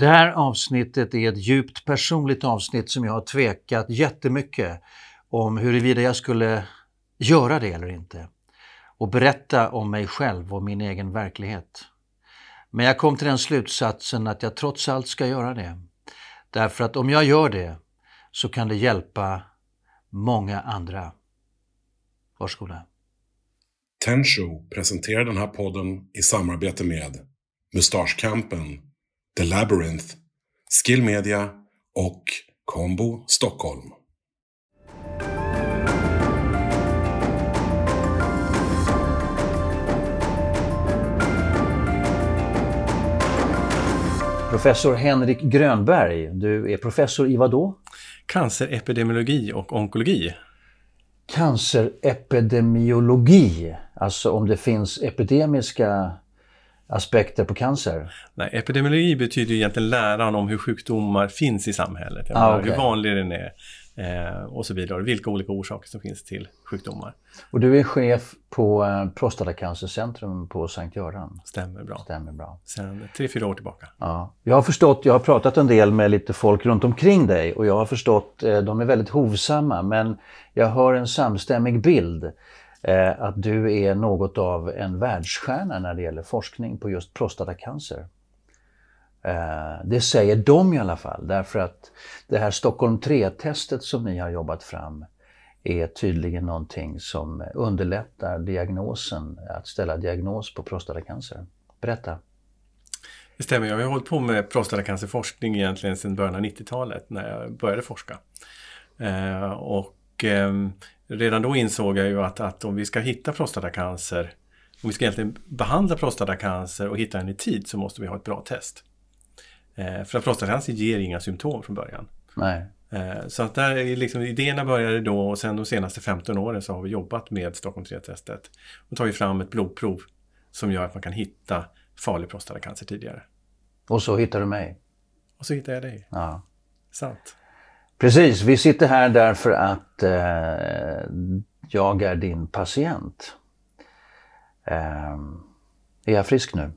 Det här avsnittet är ett djupt personligt avsnitt som jag har tvekat jättemycket om huruvida jag skulle göra det eller inte. Och berätta om mig själv och min egen verklighet. Men jag kom till den slutsatsen att jag trots allt ska göra det. Därför att om jag gör det så kan det hjälpa många andra. Varsågoda. Tensho presenterar den här podden i samarbete med Mustaschkampen, The Labyrinth, Skill Media och Combo Stockholm. Professor Henrik Grönberg, du är professor i vad då? Cancerepidemiologi och onkologi. Cancerepidemiologi, alltså om det finns epidemiska aspekter på cancer? Nej, epidemiologi betyder egentligen läran om hur sjukdomar finns i samhället. Ah, okay. Hur vanlig den är eh, och så vidare. Vilka olika orsaker som finns till sjukdomar. Och du är chef på eh, Prostatacancercentrum på Sankt Göran? Stämmer bra. Stämmer bra. Sen tre, fyra år tillbaka. Ja. Jag har förstått, jag har pratat en del med lite folk runt omkring dig och jag har förstått, eh, de är väldigt hovsamma men jag hör en samstämmig bild eh, att du är något av en världsstjärna när det gäller forskning på just prostatacancer. Eh, det säger de i alla fall därför att det här Stockholm 3-testet som ni har jobbat fram är tydligen någonting som underlättar diagnosen, att ställa diagnos på prostatacancer. Berätta. Det stämmer, jag har hållit på med prostatacancerforskning egentligen sedan början av 90-talet när jag började forska. Eh, och eh, redan då insåg jag ju att, att om vi ska hitta prostatacancer, om vi ska egentligen behandla prostatacancer och hitta den i tid så måste vi ha ett bra test. Eh, för att prostatacancer ger inga symptom från början. Nej. Eh, så att där är liksom, idéerna började då och sen de senaste 15 åren så har vi jobbat med Stockholm 3-testet och tagit fram ett blodprov som gör att man kan hitta farlig prostatacancer tidigare. Och så hittar du mig. Och så hittar jag dig. Ja. Sant. Precis, vi sitter här därför att eh, jag är din patient. Eh, är jag frisk nu?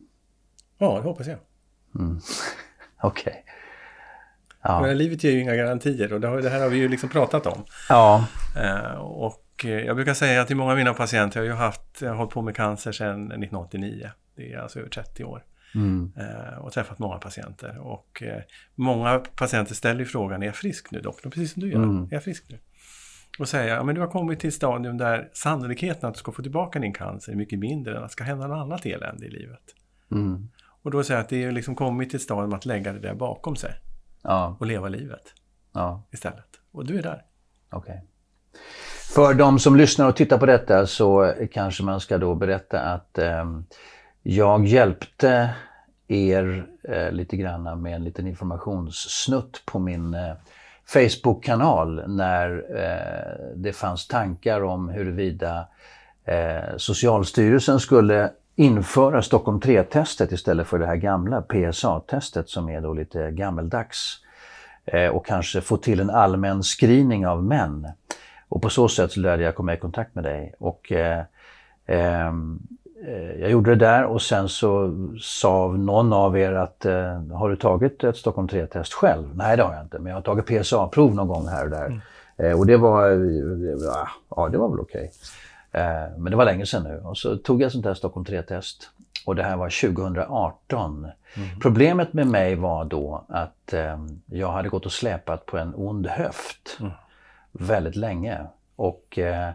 Ja, det hoppas jag. Mm. Okej. Okay. Ja. Men livet ger ju inga garantier och det, har, det här har vi ju liksom pratat om. Ja. Eh, och jag brukar säga till många av mina patienter, jag har ju haft, jag har hållit på med cancer sedan 1989. Det är alltså över 30 år. Mm. Eh, och träffat många patienter. Och eh, många patienter ställer frågan, är jag frisk nu doktorn? Precis som du gör, Mm. är jag frisk nu? Och säger ja men du har kommit till ett stadium där sannolikheten att du ska få tillbaka din cancer är mycket mindre än att det ska hända något annat elände i livet. Mm. Och då säger jag att det är liksom kommit till ett stadium att lägga det där bakom sig Ja. och leva livet ja. istället. Och du är där. Okej. För de som lyssnar och tittar på detta så kanske man ska då berätta att eh, jag hjälpte er eh, lite grann med en liten informationssnutt på min eh, Facebook-kanal när eh, det fanns tankar om huruvida eh, Socialstyrelsen skulle införa Stockholm 3-testet istället för det här gamla PSA-testet som är då lite gammeldags eh, och kanske få till en allmän screening av män. Och på så sätt så lärde jag komma i kontakt med dig. Och, eh, eh, jag gjorde det där och sen så sa någon av er att eh, har du tagit ett Stockholm 3-test själv? Nej det har jag inte, men jag har tagit PSA-prov någon gång här och där. Eh, och det var, eh, ja det var väl okej. Eh, men det var länge sedan nu. Och så tog jag ett sånt här Stockholm 3-test. Och det här var 2018. Problemet med mig var då att eh, jag hade gått och släpat på en ond höft väldigt länge. Och eh,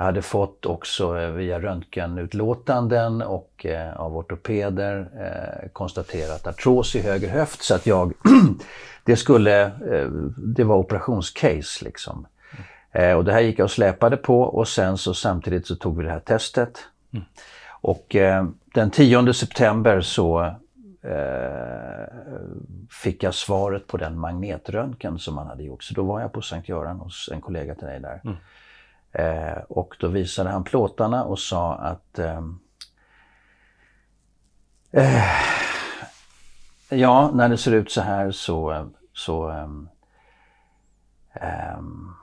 jag hade fått också eh, via röntgenutlåtanden och eh, av ortopeder eh, konstaterat artros i höger höft. Så att jag, det skulle, eh, det var operationscase liksom. Och det här gick jag och släpade på och sen så samtidigt så tog vi det här testet. Och eh, den 10 september så fick jag svaret på den magnetröntgen som man hade gjort. Så då var jag på Sankt Göran hos en kollega till dig där. Eh, och då visade han plåtarna och sa att ehm, eh, Ja, när det ser ut så här så, så, ehm, ehm,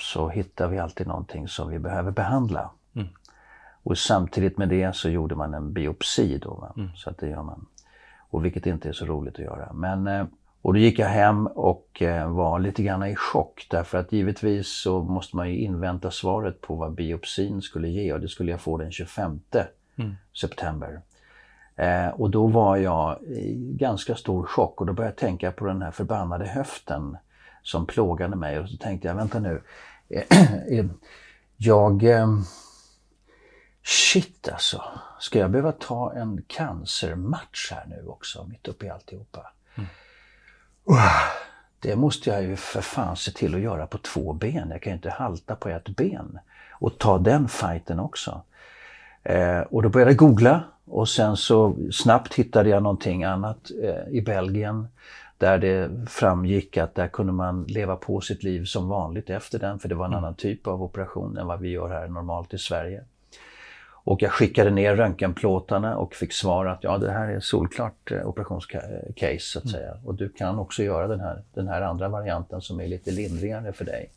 så hittar vi alltid någonting som vi behöver behandla. Och samtidigt med det så gjorde man en biopsi då. Va? Så att det gör man. Och vilket inte är så roligt att göra. Men, eh, och då gick jag hem och eh, var lite grann i chock därför att givetvis så måste man ju invänta svaret på vad biopsin skulle ge och det skulle jag få den 25 mm. september. Eh, och då var jag i ganska stor chock och då började jag tänka på den här förbannade höften som plågade mig och så tänkte jag, vänta nu. jag... Shit alltså. Ska jag behöva ta en cancermatch här nu också, mitt uppe i alltihopa? Det måste jag ju för fan se till att göra på två ben. Jag kan ju inte halta på ett ben. Och ta den fighten också. Eh, och då började jag googla och sen så snabbt hittade jag någonting annat eh, i Belgien där det framgick att där kunde man leva på sitt liv som vanligt efter den, för det var en mm. annan typ av operation än vad vi gör här normalt i Sverige. Och jag skickade ner röntgenplåtarna och fick svar att ja, det här är solklart eh, operationscase så att mm. säga. Och du kan också göra den här, den här andra varianten som är lite lindrigare för dig.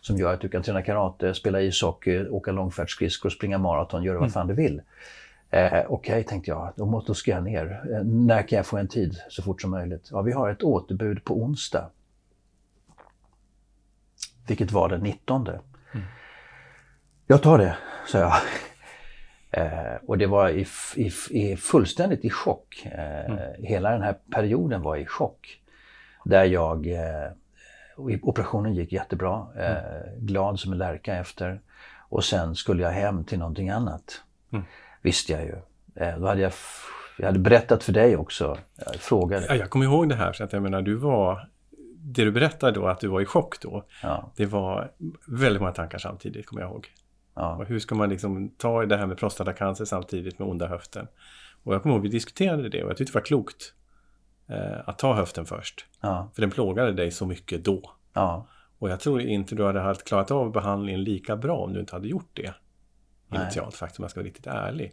Som gör att du kan träna karate, spela ishockey, åka långfärdsskridskor, springa maraton, göra vad mm. fan du vill. Eh, Okej, okay, tänkte jag, då, måste, då ska jag ner. Eh, när kan jag få en tid så fort som möjligt? Ja, vi har ett återbud på onsdag. Vilket var den 19. Mm. Jag tar det, sa jag. Eh, och det var i, i, i, fullständigt i chock. Eh, mm. Hela den här perioden var i chock. Där jag, eh, operationen gick jättebra, eh, mm. glad som en lärka efter. Och sen skulle jag hem till någonting annat. Mm. Visste jag ju. Eh, då hade jag, jag hade berättat för dig också. Jag frågade. Ja, jag kommer ihåg det här. Så att jag menar, du var det du berättade då, att du var i chock då, ja. det var väldigt många tankar samtidigt, kommer jag ihåg. Ja. hur ska man liksom ta i det här med prostatacancer samtidigt med onda höften? Och jag kommer ihåg vi diskuterade det och jag tyckte det var klokt eh, att ta höften först. Ja. För den plågade dig så mycket då. Ja. Och jag tror inte du hade klarat av behandlingen lika bra om du inte hade gjort det. Initialt faktiskt, om jag ska vara riktigt ärlig.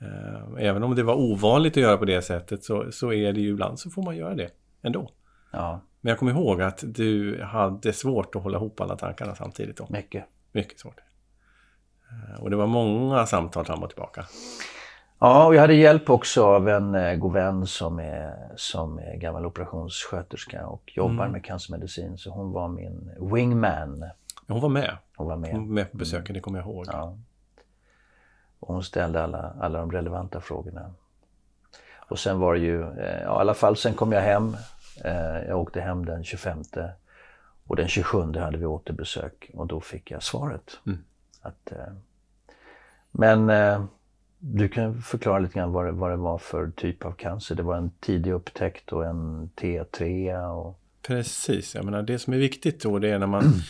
Eh, även om det var ovanligt att göra på det sättet så, så är det ju ibland så får man göra det ändå. Ja. Men jag kommer ihåg att du hade svårt att hålla ihop alla tankarna samtidigt då. Mycket. Mycket svårt. Eh, och det var många samtal fram och tillbaka. Ja, och jag hade hjälp också av en eh, god vän som är, som är gammal operationssköterska och jobbar mm. med cancermedicin. Så hon var min wingman. Hon var med? Hon var med. Hon var med på besöken, det kommer jag ihåg. Ja. Och hon ställde alla, alla de relevanta frågorna. Och sen var det ju, eh, ja, i alla fall sen kom jag hem. Jag åkte hem den 25 och den 27 hade vi återbesök och då fick jag svaret. Mm. Att, eh, men eh, du kan förklara lite grann vad det, vad det var för typ av cancer. Det var en tidig upptäckt och en T3 och... Precis, jag menar det som är viktigt då det är när man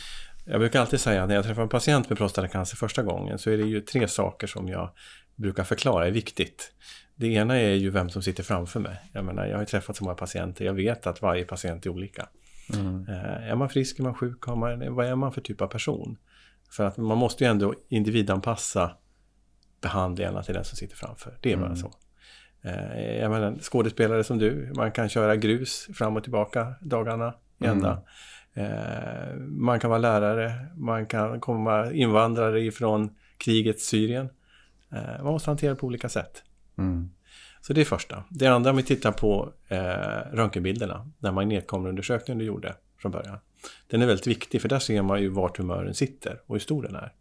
Jag brukar alltid säga att när jag träffar en patient med prostatacancer första gången så är det ju tre saker som jag brukar förklara är viktigt. Det ena är ju vem som sitter framför mig. Jag menar, jag har ju träffat så många patienter, jag vet att varje patient är olika. Mm. Eh, är man frisk, är man sjuk, har man, vad är man för typ av person? För att man måste ju ändå individanpassa behandlingarna till den som sitter framför. Det är bara mm. så. Eh, jag menar, skådespelare som du, man kan köra grus fram och tillbaka dagarna i ända. Mm. Man kan vara lärare, man kan komma invandrare ifrån krigets Syrien. Eh, man måste hantera det på olika sätt. Mm. Så det är första. Det andra, om vi tittar på eh, röntgenbilderna, den magnetkameraundersökningen du gjorde från början. Den är väldigt viktig för där ser man ju var tumören sitter och hur stor den är.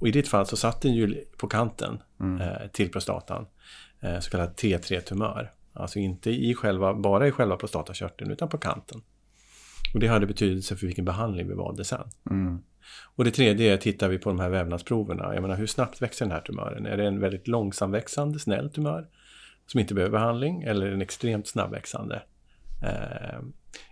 Och i ditt fall så satt den ju på kanten mm. eh, till prostatan, eh, så kallad T3-tumör. Alltså inte i själva, bara i själva prostatakörteln utan på kanten. Och det hade betydelse för vilken behandling vi valde sen. Mm. Och det tredje är, tittar vi på de här vävnadsproverna, jag menar hur snabbt växer den här tumören? Är det en väldigt långsamväxande, snäll tumör som inte behöver behandling eller en extremt snabbväxande? Eh,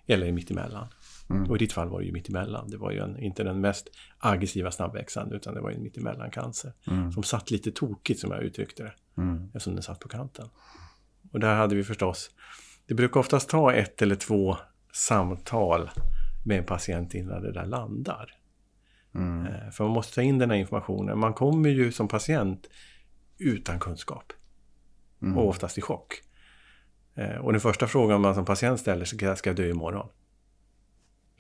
eller mittemellan. Mm. Och i ditt fall var det ju mittemellan. Det var ju en, inte den mest aggressiva snabbväxande utan det var ju en mittemellancancer. Mm. Som satt lite tokigt som jag uttryckte det. Mm. Eftersom den satt på kanten. Och där hade vi förstås, det brukar oftast ta ett eller två samtal med en patient innan det där landar. Mm. Eh, för man måste ta in den här informationen. Man kommer ju som patient utan kunskap. Mm. Och oftast i chock. Eh, och den första frågan man som patient ställer sig ska jag dö imorgon?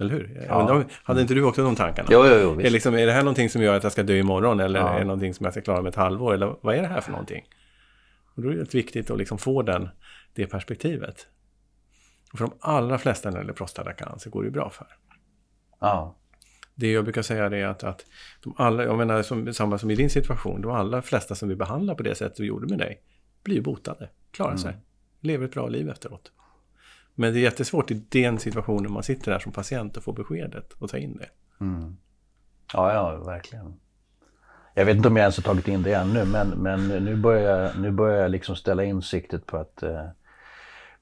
Eller hur? Ja. hade inte du också de tankarna? Jo, jo, jo. Är, liksom, är det här någonting som gör att jag ska dö imorgon? Eller ja. är det någonting som jag ska klara med ett halvår? Eller vad är det här för någonting? Och då är det viktigt att liksom få den det perspektivet. Och för de allra flesta när det gäller prostatacancer går det bra för. Ja. Det jag brukar säga är att, att de alla, jag menar som, samma som i din situation, de allra flesta som vi behandlar på det sättet vi gjorde med dig blir botade, klarar sig, lever ett bra liv efteråt. Men det är jättesvårt i den situationen man sitter där som patient och får beskedet och ta in det. Mm. Ja, ja, verkligen. Jag vet inte om jag ens har tagit in det ännu, men, men nu börjar jag, nu börjar jag liksom ställa in siktet på att... eh,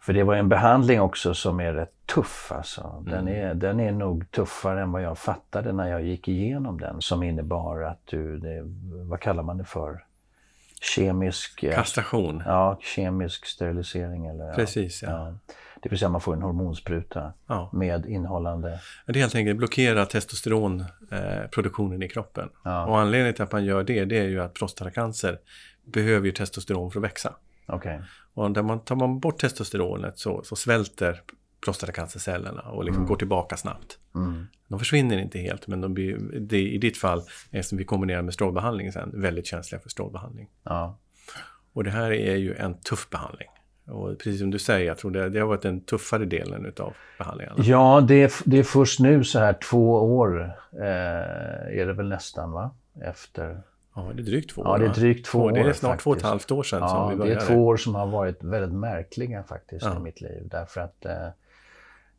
För det var en behandling också som är rätt tuff alltså. Den, är, den är nog tuffare än vad jag fattade när jag gick igenom den. Som innebar att du, det, vad kallar man det för? Kemisk... eh, Kastration. Ja, kemisk sterilisering eller... Precis, ja. Det vill säga man får en hormonspruta Ja. med innehållande... Det är helt enkelt blockera testosteronproduktionen i kroppen. Ja. Och anledningen till att man gör det, det är ju att prostatacancer behöver ju testosteron för att växa. Okej. Och där man, tar man bort testosteronet så, så svälter prostatacancercellerna och liksom går tillbaka snabbt. Mm. De försvinner inte helt, men de blir, det, i ditt fall, eftersom vi kombinerar med strålbehandling sen, väldigt känsliga för strålbehandling. Ja. Och det här är ju en tuff behandling. Och precis som du säger, jag tror det, det har varit den tuffare delen utav behandlingarna. Ja, det är, det är först nu så här två år eh, är det väl nästan va? Efter. Ja, det är drygt två Ja, år. det är drygt två Det är år snart två och ett faktiskt. halvt år sedan som Ja, vi det började. är två år som har varit väldigt märkliga faktiskt Ja. i mitt liv. Därför att eh,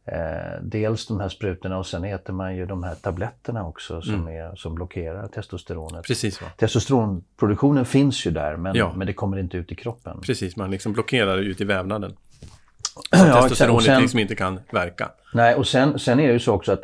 eh, dels de här sprutorna och sen äter man ju de här tabletterna också som, Mm. är, som blockerar testosteronet. Precis, va? Testosteronproduktionen finns ju där men, Ja. men det kommer inte ut i kroppen. Precis, man liksom blockerar ut i vävnaden. Ja. Testosteronet sen- liksom inte kan verka. Nej, och sen, sen är det ju så också att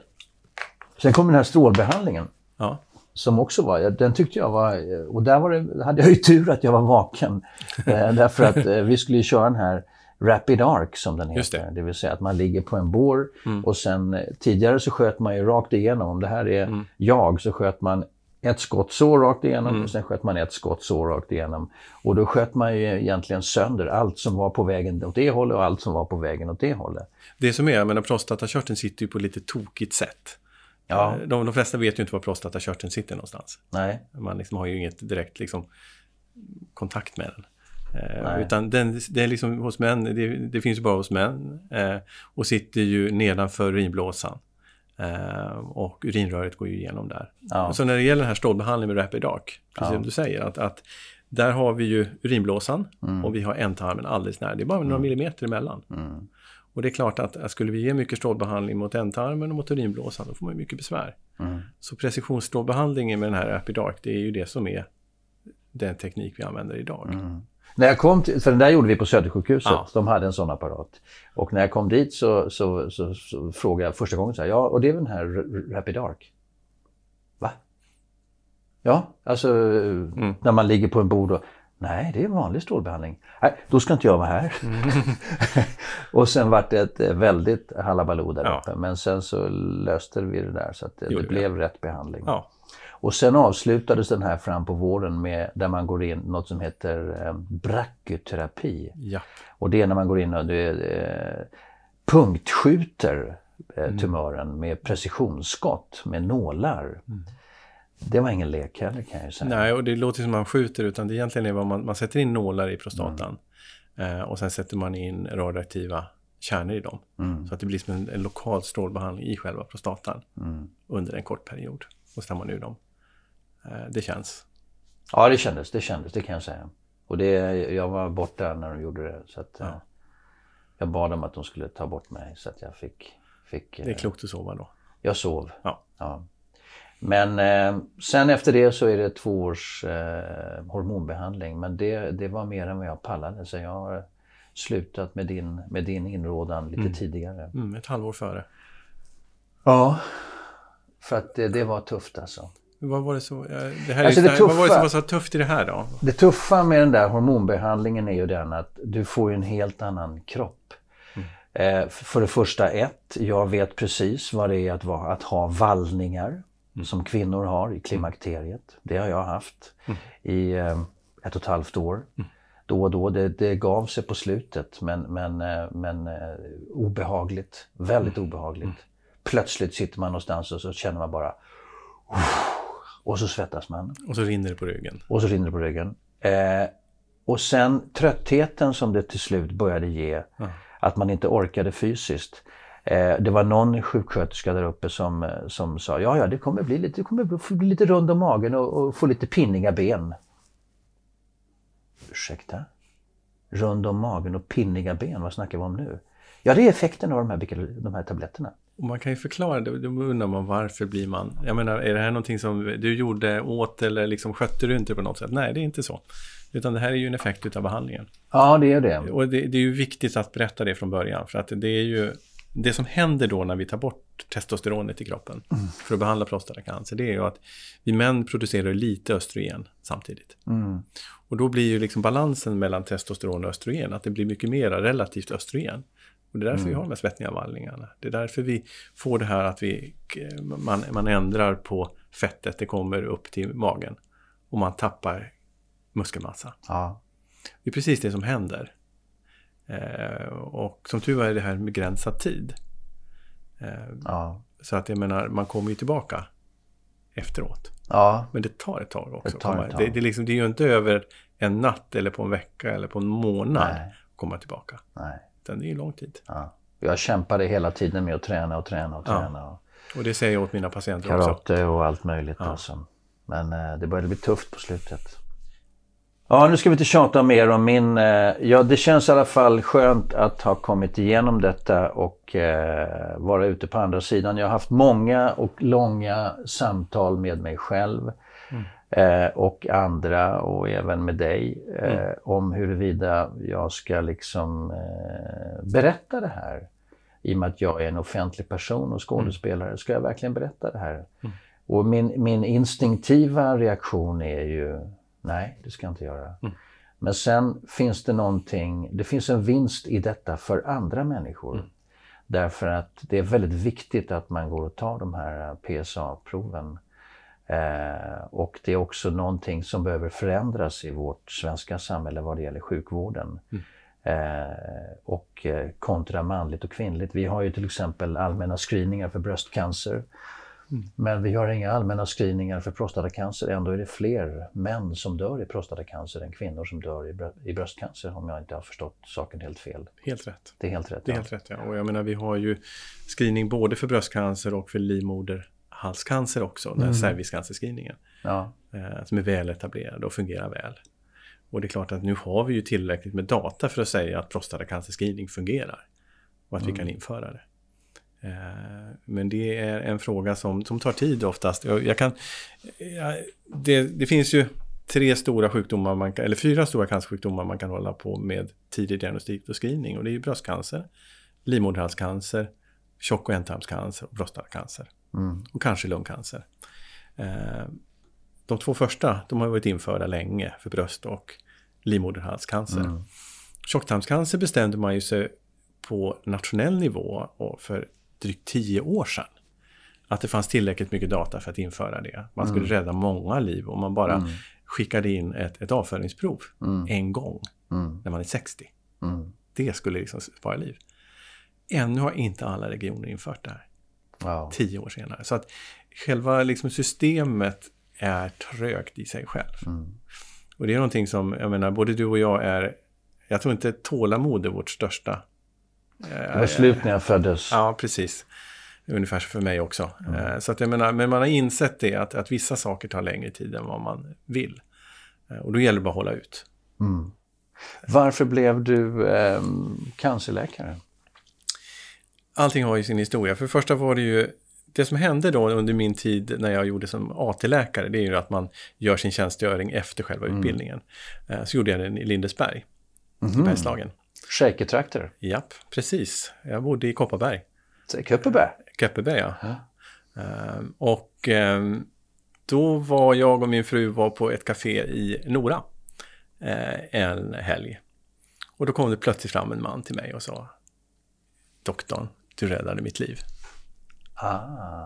sen kommer den här strålbehandlingen. Ja, som också var, den tyckte jag var, och där var det, hade jag ju tur att jag var vaken. eh, därför att eh, vi skulle ju köra den här Rapid Arc som den heter. det. Det. vill säga att man ligger på en bår och sen eh, tidigare så sköt man ju rakt igenom. Om det här är jag så sköt man ett skott så rakt igenom och sen sköt man ett skott så rakt igenom. Och då sköt man ju egentligen sönder allt som var på vägen åt det hållet och allt som var på vägen åt det hållet. det som är, jag menar prostatakörteln sitter ju på lite tokigt sätt. Ja, Eh, De, de flesta vet ju inte var prostatakörteln sitter någonstans. nej. Man liksom har ju inget direkt liksom, kontakt med den. Eh, utan den, det är liksom hos män, det, det finns bara hos män eh, och sitter ju nedanför urinblåsan. Eh, och urinröret går ju igenom där. Ja. Så när det gäller den här strålbehandlingen med Rapid Arc, precis som du säger, att, att där har vi ju urinblåsan och vi har ändtarmen alldeles nära. Det är bara några millimeter emellan. Mm. Och det är klart att, skulle vi ge mycket strålbehandling mot ändtarmen och mot urinblåsan, då får man ju mycket besvär. Mm. Så precisionsstrålbehandlingen med den här Rapid Arc, det är ju det som är den teknik vi använder idag. Mm. När jag kom till, för den där gjorde vi på Södersjukhuset, Ja. de hade en sån apparat. Och när jag kom dit så, så, så, så frågade jag första gången så här, ja och det är väl den här Rapid Arc? Va? Ja, alltså när man ligger på en bord och Nej, det är vanlig strålbehandling. Nej, då ska inte jag vara här. och sen vart det ett eh, väldigt halabaloo där Ja. uppe. Men sen så löste vi det där så att det, det blev rätt behandling. Ja, Och sen avslutades den här fram på våren med där man går in något som heter eh, brachyterapi. ja. Och det är när man går in och det, eh, punktskjuter eh, tumören med precisionsskott med nålar. Det var ingen lek heller kan jag säga. Nej, och det låter som man skjuter, utan det egentligen är vad man, man sätter in nålar i prostatan. Eh, och sen sätter man in radioaktiva kärnor i dem. Mm. Så att det blir som en, en lokal strålbehandling i själva prostatan Mm. under en kort period. Och så tar man ur dem. Eh, Det känns. Ja, det kändes, det kändes, det kan jag säga. Och det, jag var borta när de gjorde det. Så att, eh, Jag bad dem att de skulle ta bort mig så att jag fick... fick Det är eh, klokt att sova då. Jag sov. Ja. Men eh, sen efter det så är det två års eh, hormonbehandling. Men det, det var mer än vad jag pallade. Så jag har slutat med din, med din inrådan lite tidigare. Mm, ett halvår före. Ja. För att det, det var tufft alltså. Vad var det, så, eh, det här Alltså, det det vad var det tuffa- som var så tufft i det här då? Det tuffa med den där hormonbehandlingen är ju den att du får en helt annan kropp. Eh, för det första ett, jag vet precis vad det är att, vara, att ha vallningar som kvinnor har i klimakteriet. Det har jag haft i eh, ett och ett halvt år. Då och då, det, det gav sig på slutet men, men, eh, men eh, obehagligt, väldigt obehagligt. Plötsligt sitter man någonstans och så känner man bara och så svettas man. Och så rinner det på ryggen. Och så rinner det på ryggen. Eh, och sen tröttheten som det till slut började ge. Ja. Att man inte orkade fysiskt. Eh, det var någon sjuksköterska där uppe som, eh, som sa ja, ja, det kommer bli lite, kommer bli- lite rund om magen och, och få lite pinniga ben. Ursäkta? Rund om magen och pinniga ben, vad snackar vi om nu? Ja, det är effekten av de här, de här tabletterna. Och man kan ju förklara det, då undrar man varför blir man... Jag menar, är det här någonting som du gjorde åt eller liksom skötte du inte på något sätt? Nej, det är inte så. Utan det här är ju en effekt utav behandlingen. Ja, det är det. Och det, det är ju viktigt att berätta det från början. För att det är ju... Det som händer då när vi tar bort testosteronet i kroppen för att behandla prostatacancer, det är ju att vi män producerar lite östrogen samtidigt. Mm. Och då blir ju liksom balansen mellan testosteron och östrogen, att det blir mycket mer relativt östrogen. Och det är därför vi har de här svettningarvallningarna. Det är därför vi får det här att vi, man, man ändrar på fettet, det kommer upp till magen. Och man tappar muskelmassa. Ja. Det är precis det som händer. Eh, och som tur är det här en begränsad tid. Eh, Ja. så att jag menar, man kommer ju tillbaka efteråt. Ja. Men det tar ett tag också. Det tar ett tag. Det, det, är liksom, det är ju inte över en natt eller på en vecka eller på en månad Nej. att komma tillbaka. Nej. Utan det är lång tid. Ja. Jag kämpade hela tiden med att träna och träna och Ja. träna. Och Och det säger jag åt mina patienter också. karate och allt möjligt. Ja. Alltså. Men eh, det började bli tufft på slutet. Ja, nu ska vi inte tjata mer om min... Eh, ja, det känns i alla fall skönt att ha kommit igenom detta och eh, vara ute på andra sidan. Jag har haft många och långa samtal med mig själv eh, och andra och även med dig eh, om huruvida jag ska liksom eh, berätta det här. I och med att jag är en offentlig person och skådespelare, ska jag verkligen berätta det här? Och min, min instinktiva reaktion är ju nej, det ska jag inte göra. Men sen finns det någonting, det finns en vinst i detta för andra människor. Därför att det är väldigt viktigt att man går och tar de här eh, PSA-proven. Eh, och det är också någonting som behöver förändras i vårt svenska samhälle vad det gäller sjukvården. Eh, och eh, kontra manligt och kvinnligt. Vi har ju till exempel allmänna screeningar för bröstcancer. Men vi har inga allmänna screeningar för prostatacancer. Ändå är det fler män som dör i prostatacancer än kvinnor som dör i, brö- i bröstcancer om jag inte har förstått saken helt fel. Helt rätt. Det är helt rätt. Det är ja. helt rätt, ja. Och jag menar, vi har ju screening både för bröstcancer och för livmoderhalscancer också. Den här cervixcancerscreeningen. Ja. eh, som är väl etablerad och fungerar väl. Och det är klart att nu har vi ju tillräckligt med data för att säga att prostatacancerscreening fungerar. Och att vi kan införa det. Eh, Men det är en fråga som, som tar tid oftast. Jag, jag kan, jag, det, det finns ju tre stora sjukdomar, man kan, eller fyra stora cancersjukdomar man kan hålla på med tidig diagnostik och screening. Och det är ju bröstcancer, livmoderhalscancer, tjock och ändtarmscancer och prostatacancer. Mm. Och kanske lungcancer. Eh, de två första, de har varit införda länge för bröst och livmoderhalscancer. Mm. Tjocktarmscancer bestämde man ju sig på nationell nivå och för drygt tio år sedan. Att det fanns tillräckligt mycket data för att införa det. Man skulle rädda många liv om man bara skickade in ett, ett avföringsprov en gång Mm. när man är 60. Mm. Det skulle liksom spara liv. Ännu har inte alla regioner infört det här Ja. tio år senare. Så att själva liksom systemet är trögt i sig själv. Mm. Och det är någonting som, jag menar, både du och jag är, jag tror inte tålamod är vårt största. Det var slut när jag föddes. Ja, precis. Ungefär för mig också. Mm. Eh, Så att jag menar, men man har insett det, att, att vissa saker tar längre tid än vad man vill. Eh, Och då gäller det bara att hålla ut. Mm. Varför blev du ehm, cancerläkare? Allting har ju sin historia. För det första var det ju det som hände då under min tid när jag gjorde som AT-läkare, det är ju att man gör sin tjänstgöring efter själva utbildningen. Eh, Så gjorde jag den i Lindesberg, i Bergslagen. Shakertrakter? Japp, precis. Jag bodde i Kopparberg. Kupperberg? Köppeberg, ja. Ehm, och ehm, då var jag och min fru var på ett café i Nora eh, en helg. Och då kom det plötsligt fram en man till mig och sa Doktorn, du räddade mitt liv. Ah,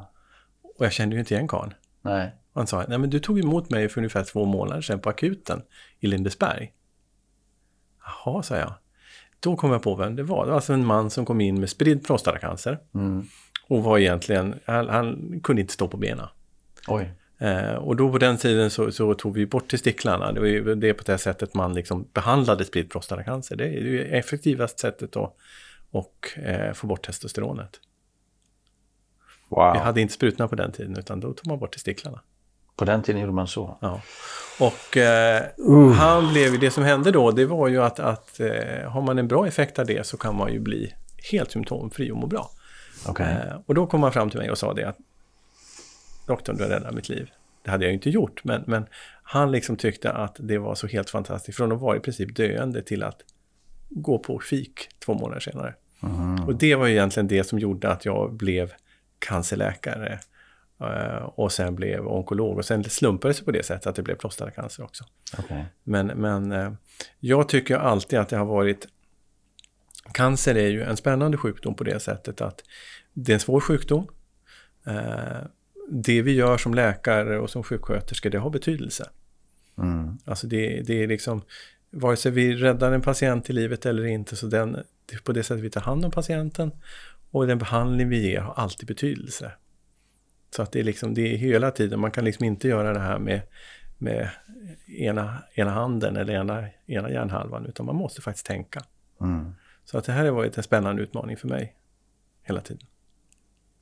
Och jag kände ju inte igen karln. nej. Och han sa, nej men du tog emot mig för ungefär två månader sedan på akuten i Lindesberg. Jaha, sa jag. Då kom jag på vem det var. Det var alltså en man som kom in med spridd prostatacancer. Mm. Och var egentligen, han, han kunde inte stå på benen. Oj. Eh, och då på den tiden så, så, tog vi bort testiklarna. Det var ju det på det sättet man liksom behandlade spridd prostatacancer. Det är ju effektivaste sättet att och, eh, få bort testosteronet. Wow. Vi hade inte sprutna på den tiden utan då tog man bort testiklarna. På den tiden gjorde man så? Ja. Och eh, han blev, det som hände då det var ju att, att eh, har man en bra effekt av det så kan man ju bli helt symptomfri och må bra. Okay. Eh, och då kom han fram till mig och sa det att doktorn, du har räddat mitt liv. Det hade jag ju inte gjort, men, men han liksom tyckte att det var så helt fantastiskt. Från att vara i princip döende till att gå på fik två månader senare. Mm. Och det var egentligen det som gjorde att jag blev cancerläkare uh, och sen blev onkolog. Och sen slumpade det sig på det sättet att det blev prostatacancer också. Okay. Men, men uh, jag tycker alltid att det har varit... Cancer är ju en spännande sjukdom på det sättet att det är en svår sjukdom. Uh, det vi gör som läkare och som sjuksköterskor, det har betydelse. Mm. Alltså det, det är liksom, vare sig vi räddar en patient till livet eller inte, så den, på det sättet vi tar hand om patienten och den behandling vi ger har alltid betydelse. Så att det är liksom, det är hela tiden, man kan liksom inte göra det här med, med ena, ena handen eller ena, ena hjärnhalvan, utan man måste faktiskt tänka. Mm. Så att det här har varit en spännande utmaning för mig hela tiden.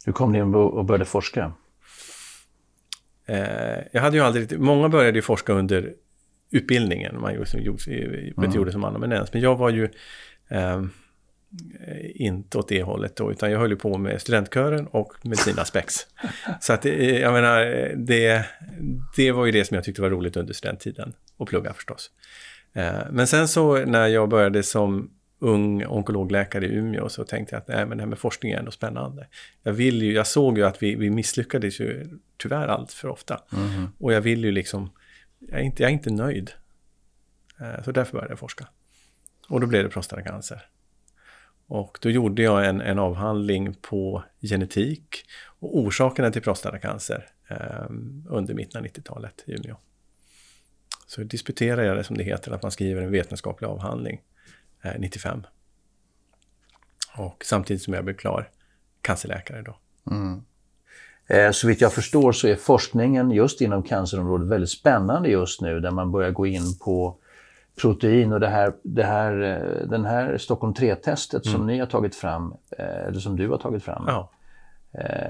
Hur kom ni in och började forska? Eh, jag hade ju aldrig, många började ju forska under utbildningen, man gjorde, gjorde, mm. gjorde som amanuensis, men jag var ju eh, inte åt det hållet då, utan jag höll ju på med studentkören och Medicina Spex. Så att jag menar, det, det var ju det som jag tyckte var roligt under studenttiden, och plugga förstås. Eh, men sen så när jag började som ung onkologläkare i Umeå så tänkte jag att nej, men det här med forskning är ändå spännande. Jag, vill ju, jag såg ju att vi, vi misslyckades ju tyvärr allt för ofta. Mm. Och jag vill ju liksom, jag är inte, jag är inte nöjd. Eh, så därför började jag forska. Och då blev det prostatacancer. Och då gjorde jag en, en avhandling på genetik och orsakerna till prostatacancer eh, under mitten av 90-talet i Umeå. Så disputerade jag det som det heter, att man skriver en vetenskaplig avhandling eh, 95. Och samtidigt som jag blev klar cancerläkare då. Mm. Eh, så vitt jag förstår så är forskningen just inom cancerområdet väldigt spännande just nu där man börjar gå in på protein och det här, det här, eh, den här Stockholm 3-testet mm. som ni har tagit fram, eh, eller som du har tagit fram. Ja.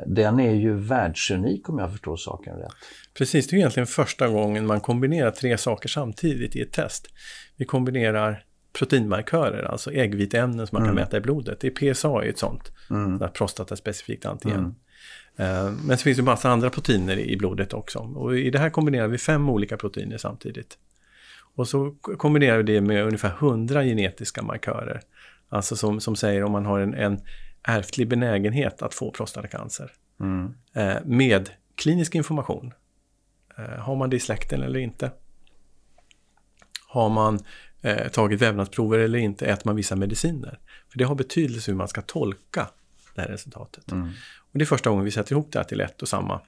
Den är ju världsunik om jag förstår saken rätt. Precis, det är egentligen första gången man kombinerar tre saker samtidigt i ett test. Vi kombinerar proteinmarkörer, alltså äggviteämnen som man mm. kan mäta i blodet. Det är PSA är ett sånt, mm. prostataspecifikt antigen. Mm. Uh, men så finns det massa andra proteiner i blodet också. Och i det här kombinerar vi fem olika proteiner samtidigt. Och så kombinerar vi det med ungefär 100 genetiska markörer. Alltså som, som säger om man har en, en ärftlig benägenhet att få prostatacancer. Mm. Uh, med klinisk information. Uh, har man det i släkten eller inte? Har man eh, tagit vävnadsprover eller inte, äter man vissa mediciner. För det har betydelse hur man ska tolka det här resultatet. Mm. Och det är första gången vi sätter ihop det här till ett och samma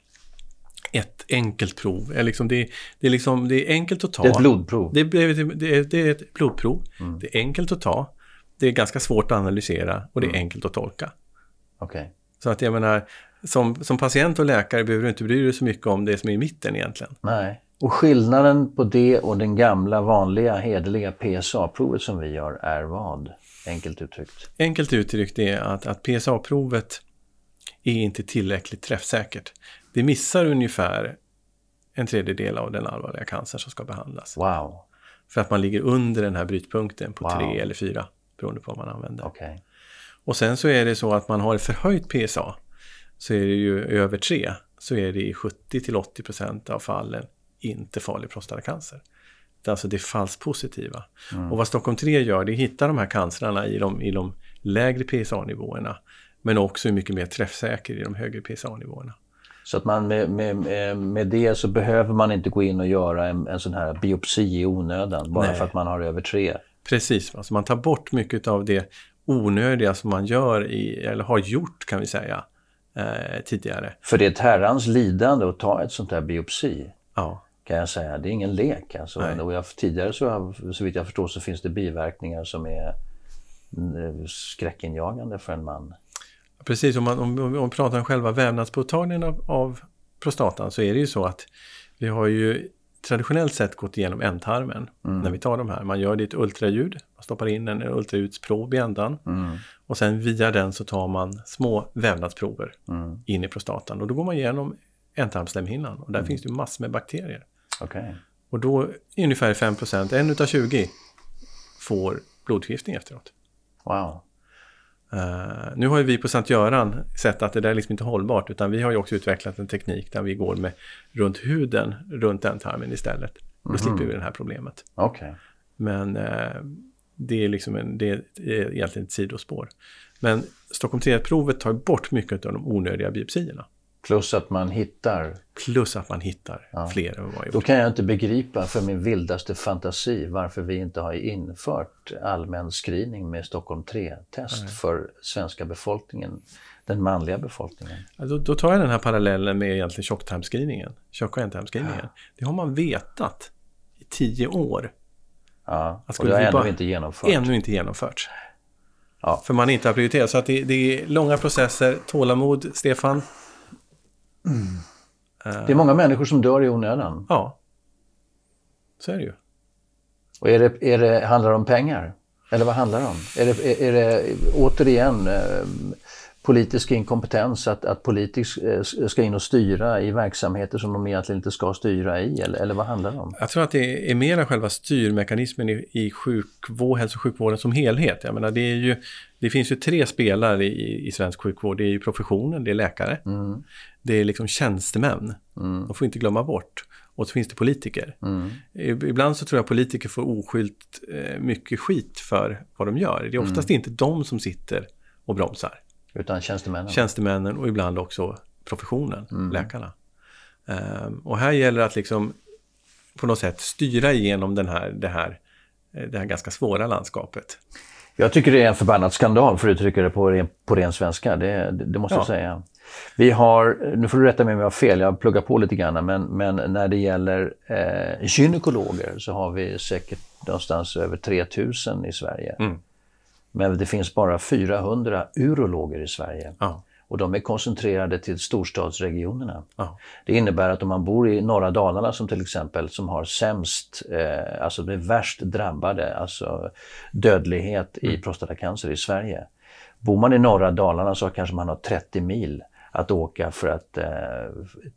ett enkelt prov. Är liksom det, det, är liksom, det är enkelt att ta. Det är ett blodprov. Det, det, det, det är ett blodprov. Mm. Det är enkelt att ta. Det är ganska svårt att analysera och det är Mm. enkelt att tolka. Okay. Så att jag menar, som, som patient och läkare behöver du inte bry dig så mycket om det som är i mitten egentligen. Nej. Och skillnaden på det och den gamla vanliga hederliga PSA-provet som vi gör är vad? Enkelt uttryckt. Enkelt uttryckt är att, att PSA-provet är inte tillräckligt träffsäkert. Det missar ungefär en tredjedel av den allvarliga cancer som ska behandlas. Wow. För att man ligger under den här brytpunkten på Wow. tre eller fyra, beroende på vad man använder. Okej. Och sen så är det så att man har ett förhöjt PSA, så är det ju över tre, så är det i 70-80% av fallen inte farlig prostatacancer. Det är alltså det falskt positiva. Mm. Och vad Stockholm 3 gör, det är att hitta de här cancerna i de, i de lägre PSA-nivåerna. Men också mycket mer träffsäker i de högre PSA-nivåerna. Så att man med, med, med- det så behöver man inte gå in och göra en, en sån här biopsi i onödan bara Nej. för att man har över tre. Precis, alltså man tar bort mycket av det onödiga som man gör i, eller har gjort kan vi säga, eh, tidigare. För det är ett herrans lidande att ta ett sånt här biopsi. Ja, kan jag säga. Det är ingen lek. Alltså. Nej. Och jag, tidigare så, har- så vitt jag förstår så finns det biverkningar som är mm, skräckinjagande för en man. Precis. Om man, om, om man pratar om själva vävnadspåtagningen av, av prostatan så är det ju så att vi har ju traditionellt sett gått igenom ändtarmen Mm. när vi tar de här. Man gör det i ett ultraljud, man stoppar in en ultraljudsprob i ändan Mm. och sen via den så tar man små vävnadsprover Mm. in i prostatan och då går man igenom ändtarmslemhinnan och där Mm. finns det ju massor med bakterier. Okej. Och då är ungefär 5% en utav 20 får blodförgiftning efteråt. Wow. Eh, nu har ju vi på Sankt Göran sett att det där är liksom inte hållbart utan vi har ju också utvecklat en teknik där vi går med runt huden, runt ändtarmen istället. Då Mhm. slipper vi det här problemet. Okej. Men eh, det är liksom en, det är egentligen ett sidospår. Men Stockholm 3-provet tar bort mycket av de onödiga biopsierna. Plus att man hittar. Plus att man hittar Ja. fler än vad har Då kan jag inte begripa för min vildaste fantasi varför vi inte har infört allmän screening med Stockholm 3-test för svenska befolkningen, den manliga befolkningen. Ja, Då, tar jag den här parallellen med egentligen tjocktarmsscreeningen. Tjock och ändtarmsscreeningen. Det har man vetat i tio år. Ja, och det har ändå bara- inte genomförts. Ännu inte genomförts. Ja. För man inte har prioriterat. Så att det, det är långa processer, tålamod, Stefan. Det är många människor som dör i onödan. Ja, så är det ju. Och är det, är det, handlar det om pengar? Eller vad handlar det om? Är det, är, är det återigen eh, politisk inkompetens att, att politiker eh, ska in och styra i verksamheter som de egentligen inte ska styra i? Eller, eller vad handlar det om? Jag tror att det är mera själva styrmekanismen i, i sjukvård, hälso och sjukvården som helhet. Jag menar, det, är ju, det finns ju tre spelare i, i svensk sjukvård. Det är ju professionen, det är läkare. Mm, Det är liksom tjänstemän. mm, De får inte glömma bort. Och så finns det politiker. mm, Ibland så tror jag politiker får oskylt eh, mycket skit för vad de gör. Det är oftast inte de som sitter och bromsar. utan tjänstemännen. Tjänstemännen och ibland också professionen, läkarna. Ehm, och här gäller det att liksom på något sätt styra igenom den här, det, här, eh, det här ganska svåra landskapet. Jag tycker det är en förbannad skandal för att uttrycka det på ren, på ren svenska. Det, det, det måste Ja. jag säga. Vi har, nu får du rätta mig om jag har fel, jag pluggar på lite grann, men, men när det gäller eh, gynekologer så har vi säkert någonstans över 3000 i Sverige. Mm. Men det finns bara 400 urologer i Sverige. Ja, Och de är koncentrerade till storstadsregionerna. ja, Det innebär att om man bor i norra Dalarna som till exempel, som har sämst, eh, alltså det värst drabbade, alltså dödlighet i prostatacancer i Sverige. Bor man i norra Dalarna så kanske man har 30 mil att åka för att eh,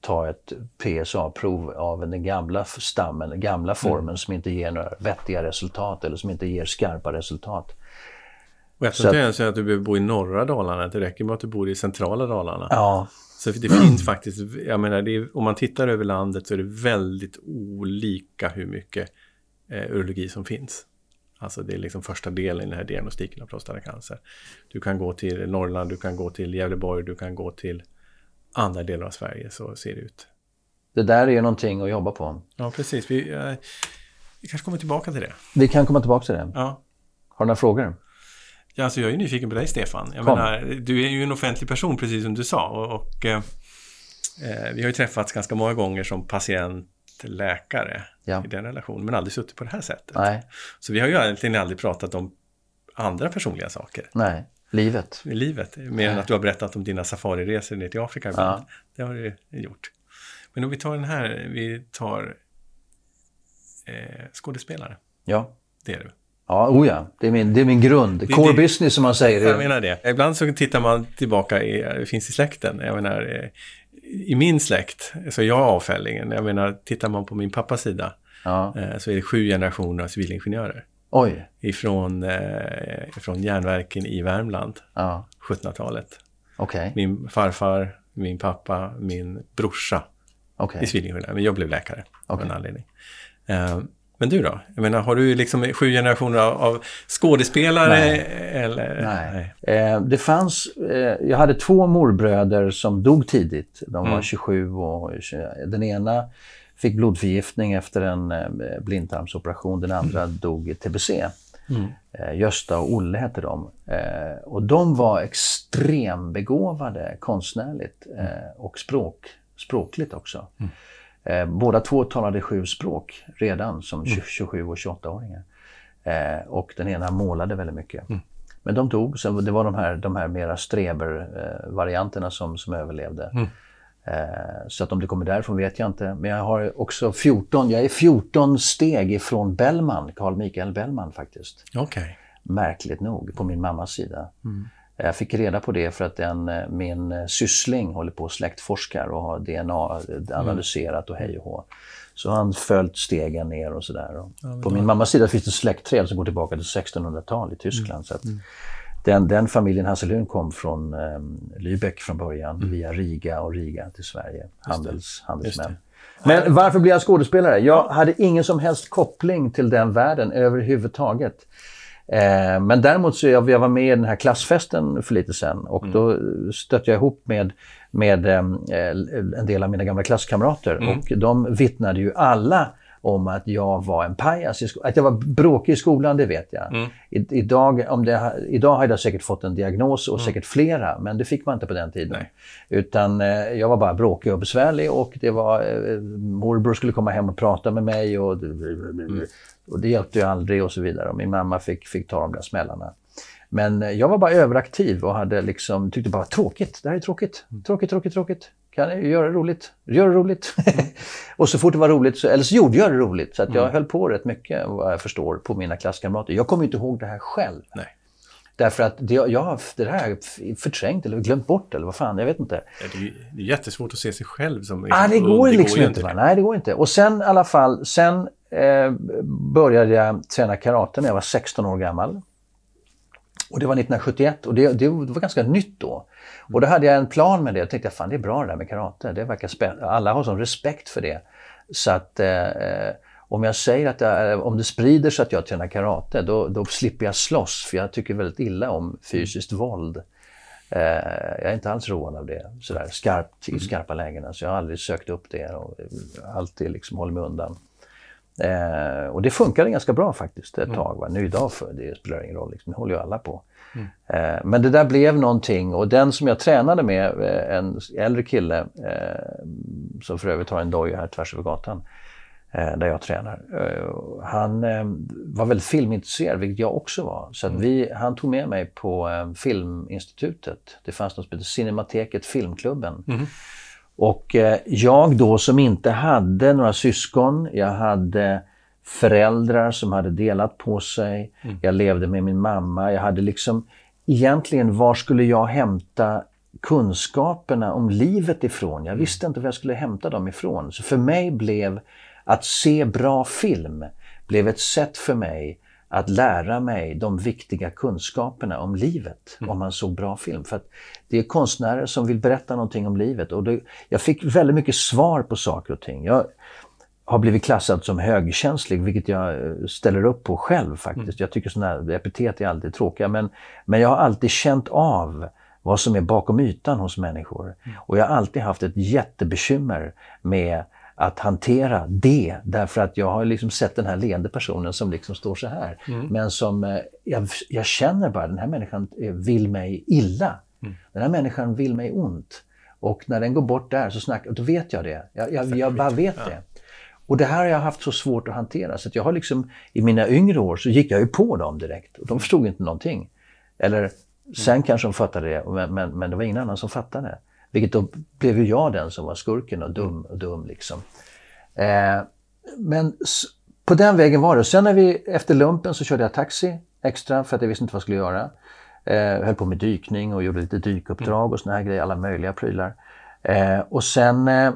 ta ett PSA-prov av den gamla stammen, den gamla formen som inte ger några vettiga resultat eller som inte ger skarpa resultat. och jag tror inte att- ens att du behöver bo i norra Dalarna. Det räcker med att du bor i centrala Dalarna. Ja, Så det finns faktiskt, jag menar, är, om man tittar över landet så är det väldigt olika hur mycket eh, urologi som finns. Alltså det är liksom första delen i den här diagnostiken av prostatacancer. Du kan gå till Norrland, du kan gå till Gävleborg, du kan gå till andra delar av Sverige så ser det ut. det där är ju någonting att jobba på. Ja, precis. Vi, eh, vi kanske kommer tillbaka till det. Vi kan komma tillbaka till det. Ja. Har du några frågor? Ja, alltså jag är nyfiken på dig Stefan. Jag Kom. menar, du är ju en offentlig person precis som du sa. Och, och eh, eh, vi har ju träffats ganska många gånger som patient, läkare Ja. i den relationen, men aldrig suttit på det här sättet. Nej, Så vi har ju egentligen aldrig pratat om andra personliga saker nej. Livet. livet. Mer än att du har berättat om dina safariresor ner till Afrika ibland. Det har du gjort. Men om vi tar den här, vi tar eh, skådespelare. Ja. Det är du. Ja, oh ja. Det är min, det är min grund. Det- Core det- business som man säger. Jag menar det. Ibland så tittar man tillbaka, i, det finns i släkten. Jag menar, eh, i min släkt så är jag avfällingen. Jag menar, tittar man på min pappas sida Ja. eh, så är det sju generationer av civilingenjörer. Oj. Ifrån, eh, ifrån järnverken i Värmland, Ja. 1700-talet. Okej. Min farfar, min pappa, min brorsa Okej. är civilingenjör. Men jag blev läkare av Okej. en anledning. Eh, men du då? Jag menar, har du liksom sju generationer av, skådespelare? Nej. Eller? Nej. Eh, det fanns, eh, jag hade två morbröder som dog tidigt. De var Mm. 27 och 20. Den ena fick blodförgiftning efter en eh, blindtarmsoperation. Den andra dog i tbc. Mm. Eh, Gösta och Olle hette de. Eh, och de var extrembegåvade konstnärligt eh, och språk, språkligt också. Eh, båda två talade sju språk redan som 20, 27 och 28-åringar. Eh, och den ena målade väldigt mycket. Men de dog, så det var de här, de här mera streber-varianterna som, som överlevde. Eh, så att om det kommer därifrån vet jag inte. Men jag har också 14, jag är 14 steg ifrån Bellman, Carl Michael Bellman faktiskt. Okej. Märkligt nog, på min mammas sida. Jag fick reda på det för att en, eh, min eh, syssling håller på och släktforskar och har DNA analyserat och hej och hå. Så han följt stegen ner och sådär. Och på min mammas sida finns det släktträd som går tillbaka till 1600-tal i Tyskland. Så att den, den familjen Hasselhun kom från eh, Lübeck från början via Riga och Riga till Sverige. Handels, handelsmän. Men varför blev jag skådespelare? Jag hade ingen som helst koppling till den världen överhuvudtaget. Eh, men däremot så jag, jag var med i den här klassfesten för lite sen och då stötte jag ihop med, med eh, en del av mina gamla klasskamrater och de vittnade ju alla om att jag var en pajas. Att jag var bråkig i skolan, det vet jag. I, idag, om det, idag har jag säkert fått en diagnos och säkert flera, men det fick man inte på den tiden. Nej. Utan eh, jag var bara bråkig och besvärlig och det var, eh, morbror skulle komma hem och prata med mig och, och det hjälpte ju aldrig och så vidare. Och min mamma fick, fick ta de där smällarna. Men eh, jag var bara överaktiv och hade liksom, tyckte bara tråkigt, det här är tråkigt, tråkigt, tråkigt, tråkigt. Kan jag göra det roligt? Gör det roligt. och så fort det var roligt, så, eller så gjorde jag det roligt. Så att jag höll på rätt mycket, vad jag förstår, på mina klasskamrater. Jag kommer inte ihåg det här själv. Nej. Därför att det, jag har det här förträngt eller glömt bort eller vad fan, jag vet inte. Ja, Det är, det är jättesvårt att se sig själv som Ah, det ung. går liksom inte. Va? Nej, det går inte. Och sen i alla fall, sen eh, började jag träna karate när jag var 16 år gammal. Och det var 1971 och det, det var ganska nytt då. Och då hade jag en plan med det. Jag tänkte, fan det är bra det där med karate. Det verkar Alla har sån respekt för det. Så att eh, om jag säger att jag, eh, om det sprider sig att jag tränar karate, då, då slipper jag slåss. För jag tycker väldigt illa om fysiskt våld. Eh, jag är inte alls road av det, sådär skarpt, i skarpa lägen. Så jag har aldrig sökt upp det och eh, alltid liksom håller mig undan. Eh, och det funkade ganska bra faktiskt ett tag. Va? Nu idag för, det spelar ingen roll, liksom, det håller ju alla på. Eh, men det där blev någonting och den som jag tränade med, eh, en äldre kille eh, som för övrigt har en doja här tvärs över gatan eh, där jag tränar. Eh, han var väldigt filmintresserad, vilket jag också var. Så att vi, han tog med mig på Filminstitutet. Det fanns något som heter Cinemateket Filmklubben. Och eh, jag då som inte hade några syskon, jag hade föräldrar som hade delat på sig, jag levde med min mamma, jag hade liksom egentligen var skulle jag hämta kunskaperna om livet ifrån? Jag visste inte var jag skulle hämta dem ifrån. Så för mig blev att se bra film blev ett sätt för mig att lära mig de viktiga kunskaperna om livet om man såg bra film. För att det är konstnärer som vill berätta någonting om livet. Och det, jag fick väldigt mycket svar på saker och ting. Jag har blivit klassad som högkänslig, vilket jag eh, ställer upp på själv faktiskt. Jag tycker sådana här epitet är alltid tråkiga. Men, men jag har alltid känt av vad som är bakom ytan hos människor. Och jag har alltid haft ett jättebekymmer med att hantera det. Därför att jag har liksom sett den här leende personen som liksom står så här. Men som eh, jag, jag känner bara, den här människan eh, vill mig illa. Den här människan vill mig ont. Och när den går bort där så snackar, då vet jag det. Jag, jag, jag bara vet det. Och det här har jag haft så svårt att hantera. Så att jag har liksom, i mina yngre år så gick jag ju på dem direkt. Och de förstod inte någonting. Eller sen kanske de fattade det, men, men, men det var ingen annan som fattade. Vilket då blev ju jag den som var skurken och dum och dum liksom. Eh, men på den vägen var det. Sen när vi, efter lumpen så körde jag taxi extra för att jag visste inte vad jag skulle göra. Eh, höll på med dykning och gjorde lite dykuppdrag och såna här grejer, alla möjliga prylar. Eh, och sen, eh,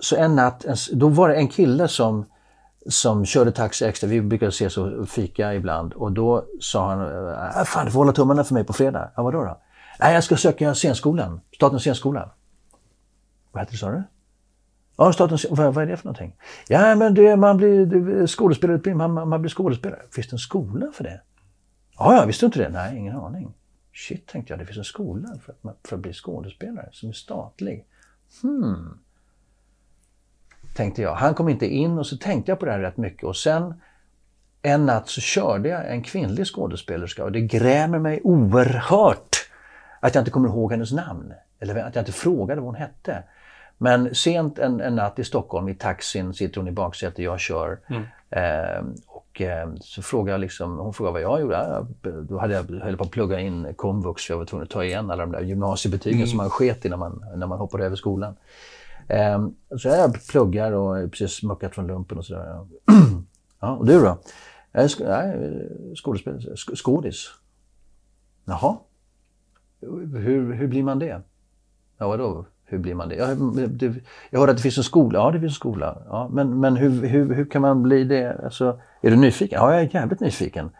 så en natt, en, då var det en kille som, som körde taxi extra. Vi brukade ses och fika ibland. Och då sa han, äh, fan du får hålla tummarna för mig på fredag. Ja, vadå då? Nej, jag ska söka scenskolan, Statens scenskola. Vad heter det sa du? Ja, statens, vad, vad är det för någonting? Ja, men det, man blir det, skådespelarutbildning, man, man, man blir skådespelare. Finns det en skola för det? Ja, ja, visste du inte det? Nej, ingen aning. Shit, tänkte jag, det finns en skola för att, man- för att bli skådespelare som är statlig. Hmm. Tänkte jag. Han kom inte in och så tänkte jag på det här rätt mycket och sen en natt så körde jag en kvinnlig skådespelerska och det grämer mig oerhört att jag inte kommer ihåg hennes namn. Eller att jag inte frågade vad hon hette. Men sent en, en natt i Stockholm i taxin sitter hon i baksätet, jag kör. Eh, och eh, så frågar jag liksom, hon frågar vad jag gjorde. Då hade jag, höll på att plugga in komvux för jag var tvungen att ta igen alla de där gymnasiebetygen som man sket i när man, när man hoppade över skolan. Eh, så jag pluggar och är precis muckat från lumpen och sådär. ja, och du då? Jag är sk sk skådis. Jaha. Hur, hur blir man det? Ja, vadå? Hur blir man det? Ja, det? Jag hörde att det finns en skola. Ja, det finns en skola. Ja, men men hur, hur, hur kan man bli det? Alltså, är du nyfiken? Ja, jag är jävligt nyfiken.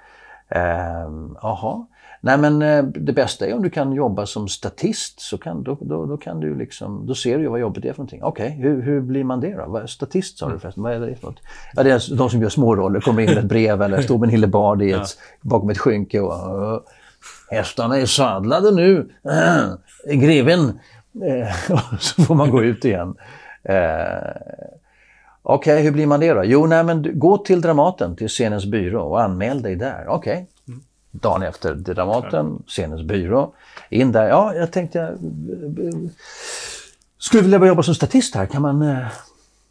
Jaha. Eh, Nej men eh, det bästa är om du kan jobba som statist så kan, då, då, då kan du liksom, då ser du ju vad jobbet är för någonting. Okej, okay, hur, hur blir man det då? Statist sa du förresten, vad är det för något? Ja, det är de som gör småroller, kommer in med ett brev eller står med en hillebard i ett, bakom ett skynke och hästarna är sadlade nu, äh, greven. Eh, så får man gå ut igen. Eh, Okej, okay, hur blir man det då? Jo, nej, men gå till Dramaten, till scenens byrå och anmäl dig där. Okej, okay dagen efter Dramaten, scenens byrå. In där, ja jag tänkte jag skulle vilja börja jobba som statist här. Kan man, eh,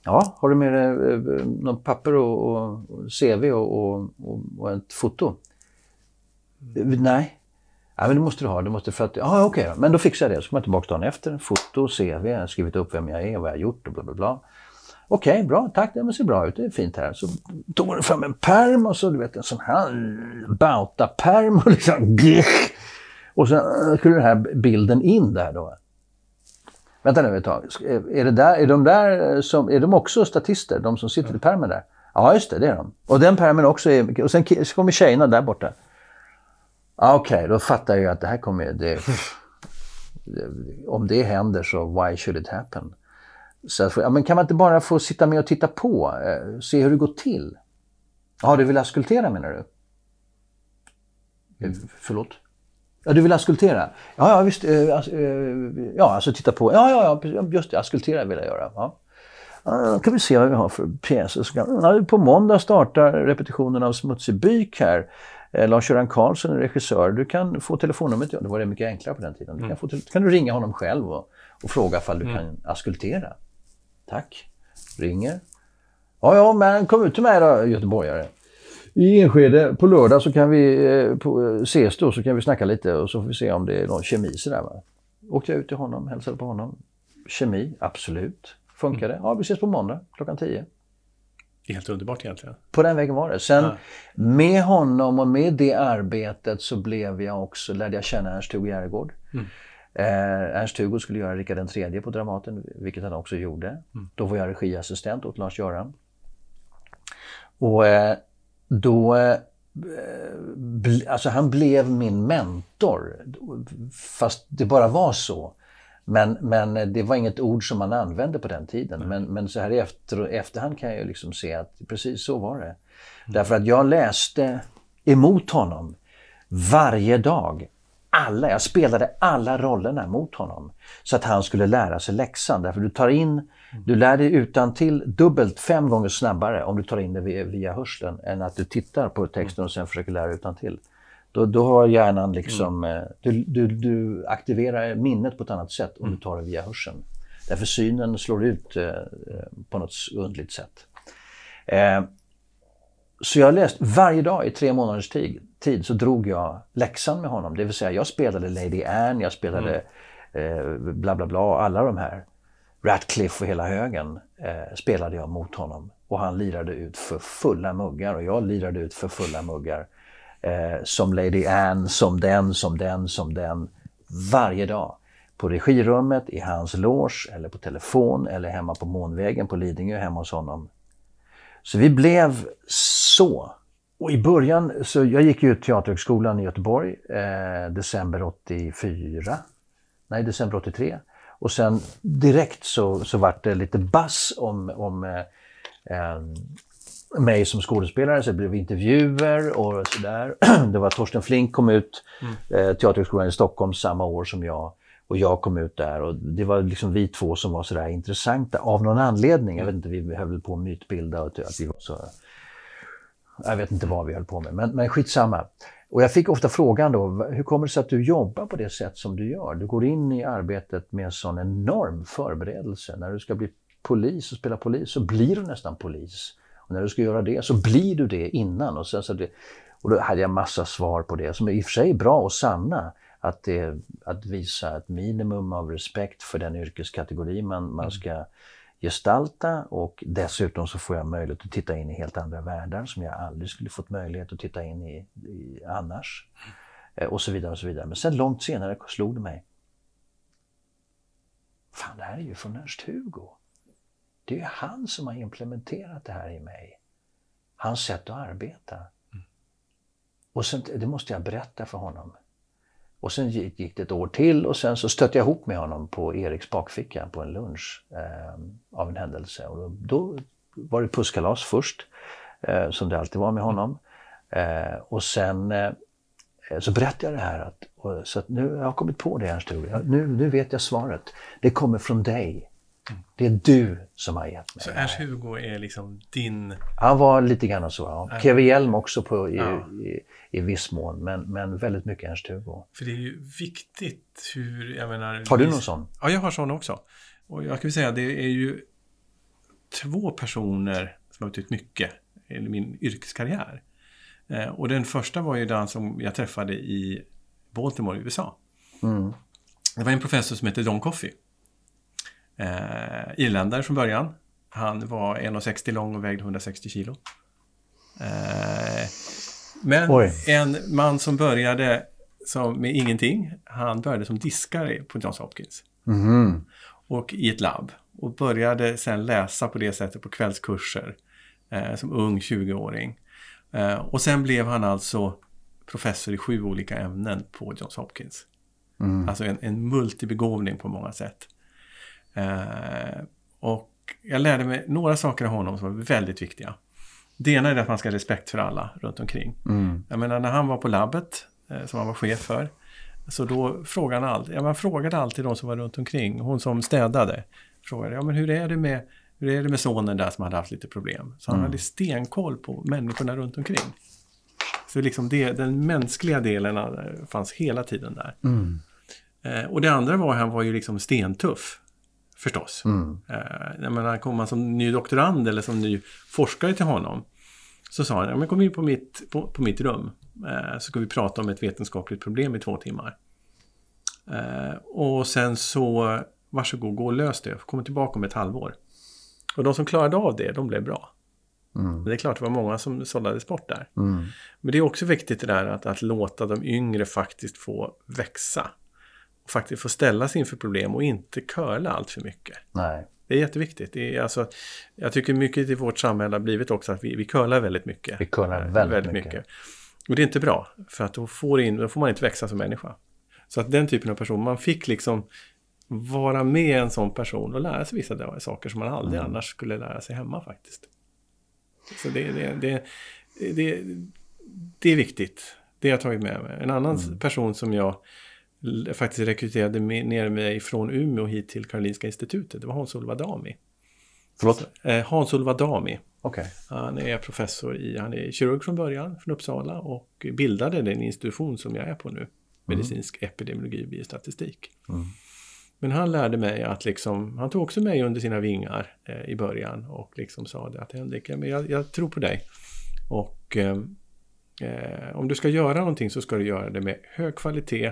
ja, har du med dig något papper och, och, CV och, och, och, ett foto? Nej. Ja, men det måste du ha. Du måste för att, ja, okej okay, Men då fixar jag det. Så kommer jag tillbaka dagen efter. Foto, CV, jag har skrivit upp vem jag är, vad jag har gjort och bla bla bla. Okej, okay, bra, tack, det ser bra ut, det är fint här. Så tog hon fram en perm och så, du vet, en sån här bauta-perm och liksom... Och så eh, skulle den här bilden in där då. Vänta nu ett tag. Eh, är, det där, är de där eh, som, är de också statister, de som sitter i permen där? Ja, just det, det är de. Och den permen också är, och sen kommer tjejerna där borta. Okej, okay, då fattar jag att det här kommer, det, om det händer så why should it happen? Så att, ja, men kan man inte bara få sitta med och titta på, eh, se hur det går till? Ja, du vill askultera menar du? Mm. Förlåt? Ja, du vill askultera? Ja, ja visst. Eh, eh ja, alltså titta på. Ja, ja, ja, just det. Askultera vill jag göra. Ja. Ja, kan vi se vad vi har för pjäser. På måndag startar repetitionen av Smutsig byk här. Eh, Lars-Göran Karlsson är regissör. Du kan få telefonnumret. Ja, det var det mycket enklare på den tiden. Du kan, få, kan du ringa honom själv och, och fråga ifall du mm. kan askultera. Tack. Ringer. Ja, ja, men kom ut till mig då, göteborgare. I Enskede på lördag så kan vi eh, på, eh, ses då så kan vi snacka lite och så får vi se om det är någon kemi sådär. Va? Åkte jag ut till honom, hälsade på honom. Kemi, absolut. Funkade. Mm. Ja, vi ses på måndag klockan 10. Helt underbart egentligen. På den vägen var det. Sen ja. med honom och med det arbetet så blev jag också, lärde jag känna Ernst-Hugo Järegård. Mm. Eh, Ernst-Hugo skulle göra Rikard III på Dramaten, vilket han också gjorde. Mm. Då var jag regiassistent åt Lars-Göran. Och eh, då... Eh, alltså han blev min mentor. Fast det bara var så. Men, men det var inget ord som man använde på den tiden. Mm. Men, men så här i efter, efterhand kan jag ju liksom se att precis så var det. Mm. Därför att jag läste emot honom varje dag alla, jag spelade alla rollerna mot honom. Så att han skulle lära sig läxan. Därför du tar in, du lär dig utan till dubbelt, fem gånger snabbare om du tar in det via, via hörseln än att du tittar på texten och sen försöker lära utan till. Då, då har hjärnan liksom, mm. Eh, du, du, du, aktiverar minnet på ett annat sätt om du tar det via hörseln. Därför synen slår ut eh, på något underligt sätt. Eh, så jag har läst varje dag i tre månaders tid, tid så drog jag läxan med honom. Det vill säga jag spelade Lady Anne, jag spelade mm. eh, bla bla bla, alla de här. Ratcliffe och hela högen eh, spelade jag mot honom. Och han lirade ut för fulla muggar och jag lirade ut för fulla muggar. Eh, som Lady Anne, som den, som den, som den. Varje dag. På regirummet, i hans loge eller på telefon eller hemma på Månvägen på Lidingö hemma hos honom. Så vi blev så. Och i början, så jag gick ju Teaterhögskolan i Göteborg, eh, december 84. Nej, december 83. Och sen direkt så, så vart det lite bass om, om eh, eh, mig som skådespelare, så det blev intervjuer och sådär. Det var Torsten Flink kom ut, mm. eh, Teaterhögskolan i Stockholm samma år som jag. Och jag kom ut där och det var liksom vi två som var sådär intressanta av någon anledning. Jag vet inte, vi höll på att mytbilda och att vi var så... Jag vet inte vad vi höll på med, men, men skitsamma. Och jag fick ofta frågan då, hur kommer det sig att du jobbar på det sätt som du gör? Du går in i arbetet med en sån enorm förberedelse. När du ska bli polis och spela polis så blir du nästan polis. När du ska göra det så blir du det innan. Och, sen så det, och då hade jag massa svar på det som i och för sig är bra och sanna. att, det, att visa ett minimum av respekt för den yrkeskategori man, man ska gestalta och dessutom så får jag möjlighet att titta in i helt andra världar som jag aldrig skulle fått möjlighet att titta in i, i annars. Eh, och så vidare och så vidare. Men sen långt senare slog det mig. Fan, det här är ju från Ernst-Hugo. Det är ju han som har implementerat det här i mig. Hans sätt att arbeta. Mm. Och sen, det måste jag berätta för honom. Och sen gick det ett år till och sen så stötte jag ihop med honom på Eriks bakficka på en lunch eh, av en händelse. Och då, var det pusskalas först, eh, som det alltid var med honom. Eh, och sen eh, så berättade jag det här. Att, och, så att nu jag har kommit på det Ernst nu, nu vet jag svaret. Det kommer från dig. Det är du som har gett mig Så Ernst-Hugo är liksom din... Han var lite grann så. Ja. Keve Hjelm också på, i, ja. i, i viss mån, men, men väldigt mycket Ernst-Hugo. För det är ju viktigt hur, jag menar... Har du någon sån? Ja, jag har sån också. Och jag kan säga det är ju två personer som har betytt mycket i min yrkeskarriär. Eh, och den första var ju den som jag träffade i Baltimore i USA. Mm. Det var en professor som hette Don Coffey. Eh, irländare från början. Han var 1,60 lång och vägde 160 kilo. Eh, men Oj. en man som började som, med ingenting. Han började som diskare på Johns Hopkins. Mm. Och i ett labb. Och började sen läsa på det sättet på kvällskurser. Eh, som ung 20-åring. Eh, och sen blev han alltså professor i sju olika ämnen på Johns Hopkins. Mm. Alltså en, en multibegåvning på många sätt. Eh, och jag lärde mig några saker av honom som var väldigt viktiga. Det ena är att man ska ha respekt för alla runt omkring. Mm. Jag menar när han var på labbet, eh, som han var chef för, så då frågade han alltid, ja, man frågade alltid de som var runt omkring. Hon som städade frågade, ja men hur är det med, hur är det med sonen där som hade haft lite problem? Så han mm. hade stenkoll på människorna runt omkring. Så liksom det, den mänskliga delen fanns hela tiden där. Mm. Eh, och det andra var, han var ju liksom stentuff. Förstås. Mm. Eh, jag menar, kommer man som ny doktorand eller som ny forskare till honom så sa han, ja, men kom in på mitt, på, på mitt rum eh, så ska vi prata om ett vetenskapligt problem i två timmar. Eh, och sen så, varsågod, gå och lös det, kom tillbaka om ett halvår. Och de som klarade av det, de blev bra. Mm. Det är klart, det var många som sållades bort där. Mm. Men det är också viktigt det där att, att låta de yngre faktiskt få växa och faktiskt få ställas inför problem och inte curla allt för mycket. Nej. Det är jätteviktigt. Det är alltså, jag tycker mycket i vårt samhälle har blivit också att vi, vi curlar väldigt mycket. Vi curlar väldigt, väldigt mycket. mycket. Och det är inte bra, för att då får, in, då får man inte växa som människa. Så att den typen av person, man fick liksom vara med en sån person och lära sig vissa saker som man aldrig mm. annars skulle lära sig hemma faktiskt. Så det, det, det, det, det är viktigt. Det har jag tagit med mig. En annan mm. person som jag faktiskt rekryterade ner mig från Umeå hit till Karolinska institutet. Det var Hans-Olof Adami. Förlåt? Eh, Hans-Olof Adami. Okay. Han är professor i, han är kirurg från början från Uppsala och bildade den institution som jag är på nu. Mm. Medicinsk mm. epidemiologi och biostatistik. Mm. Men han lärde mig att liksom, han tog också mig under sina vingar eh, i början och liksom sa det att Henrik, men jag, jag tror på dig. Och eh, eh, om du ska göra någonting så ska du göra det med hög kvalitet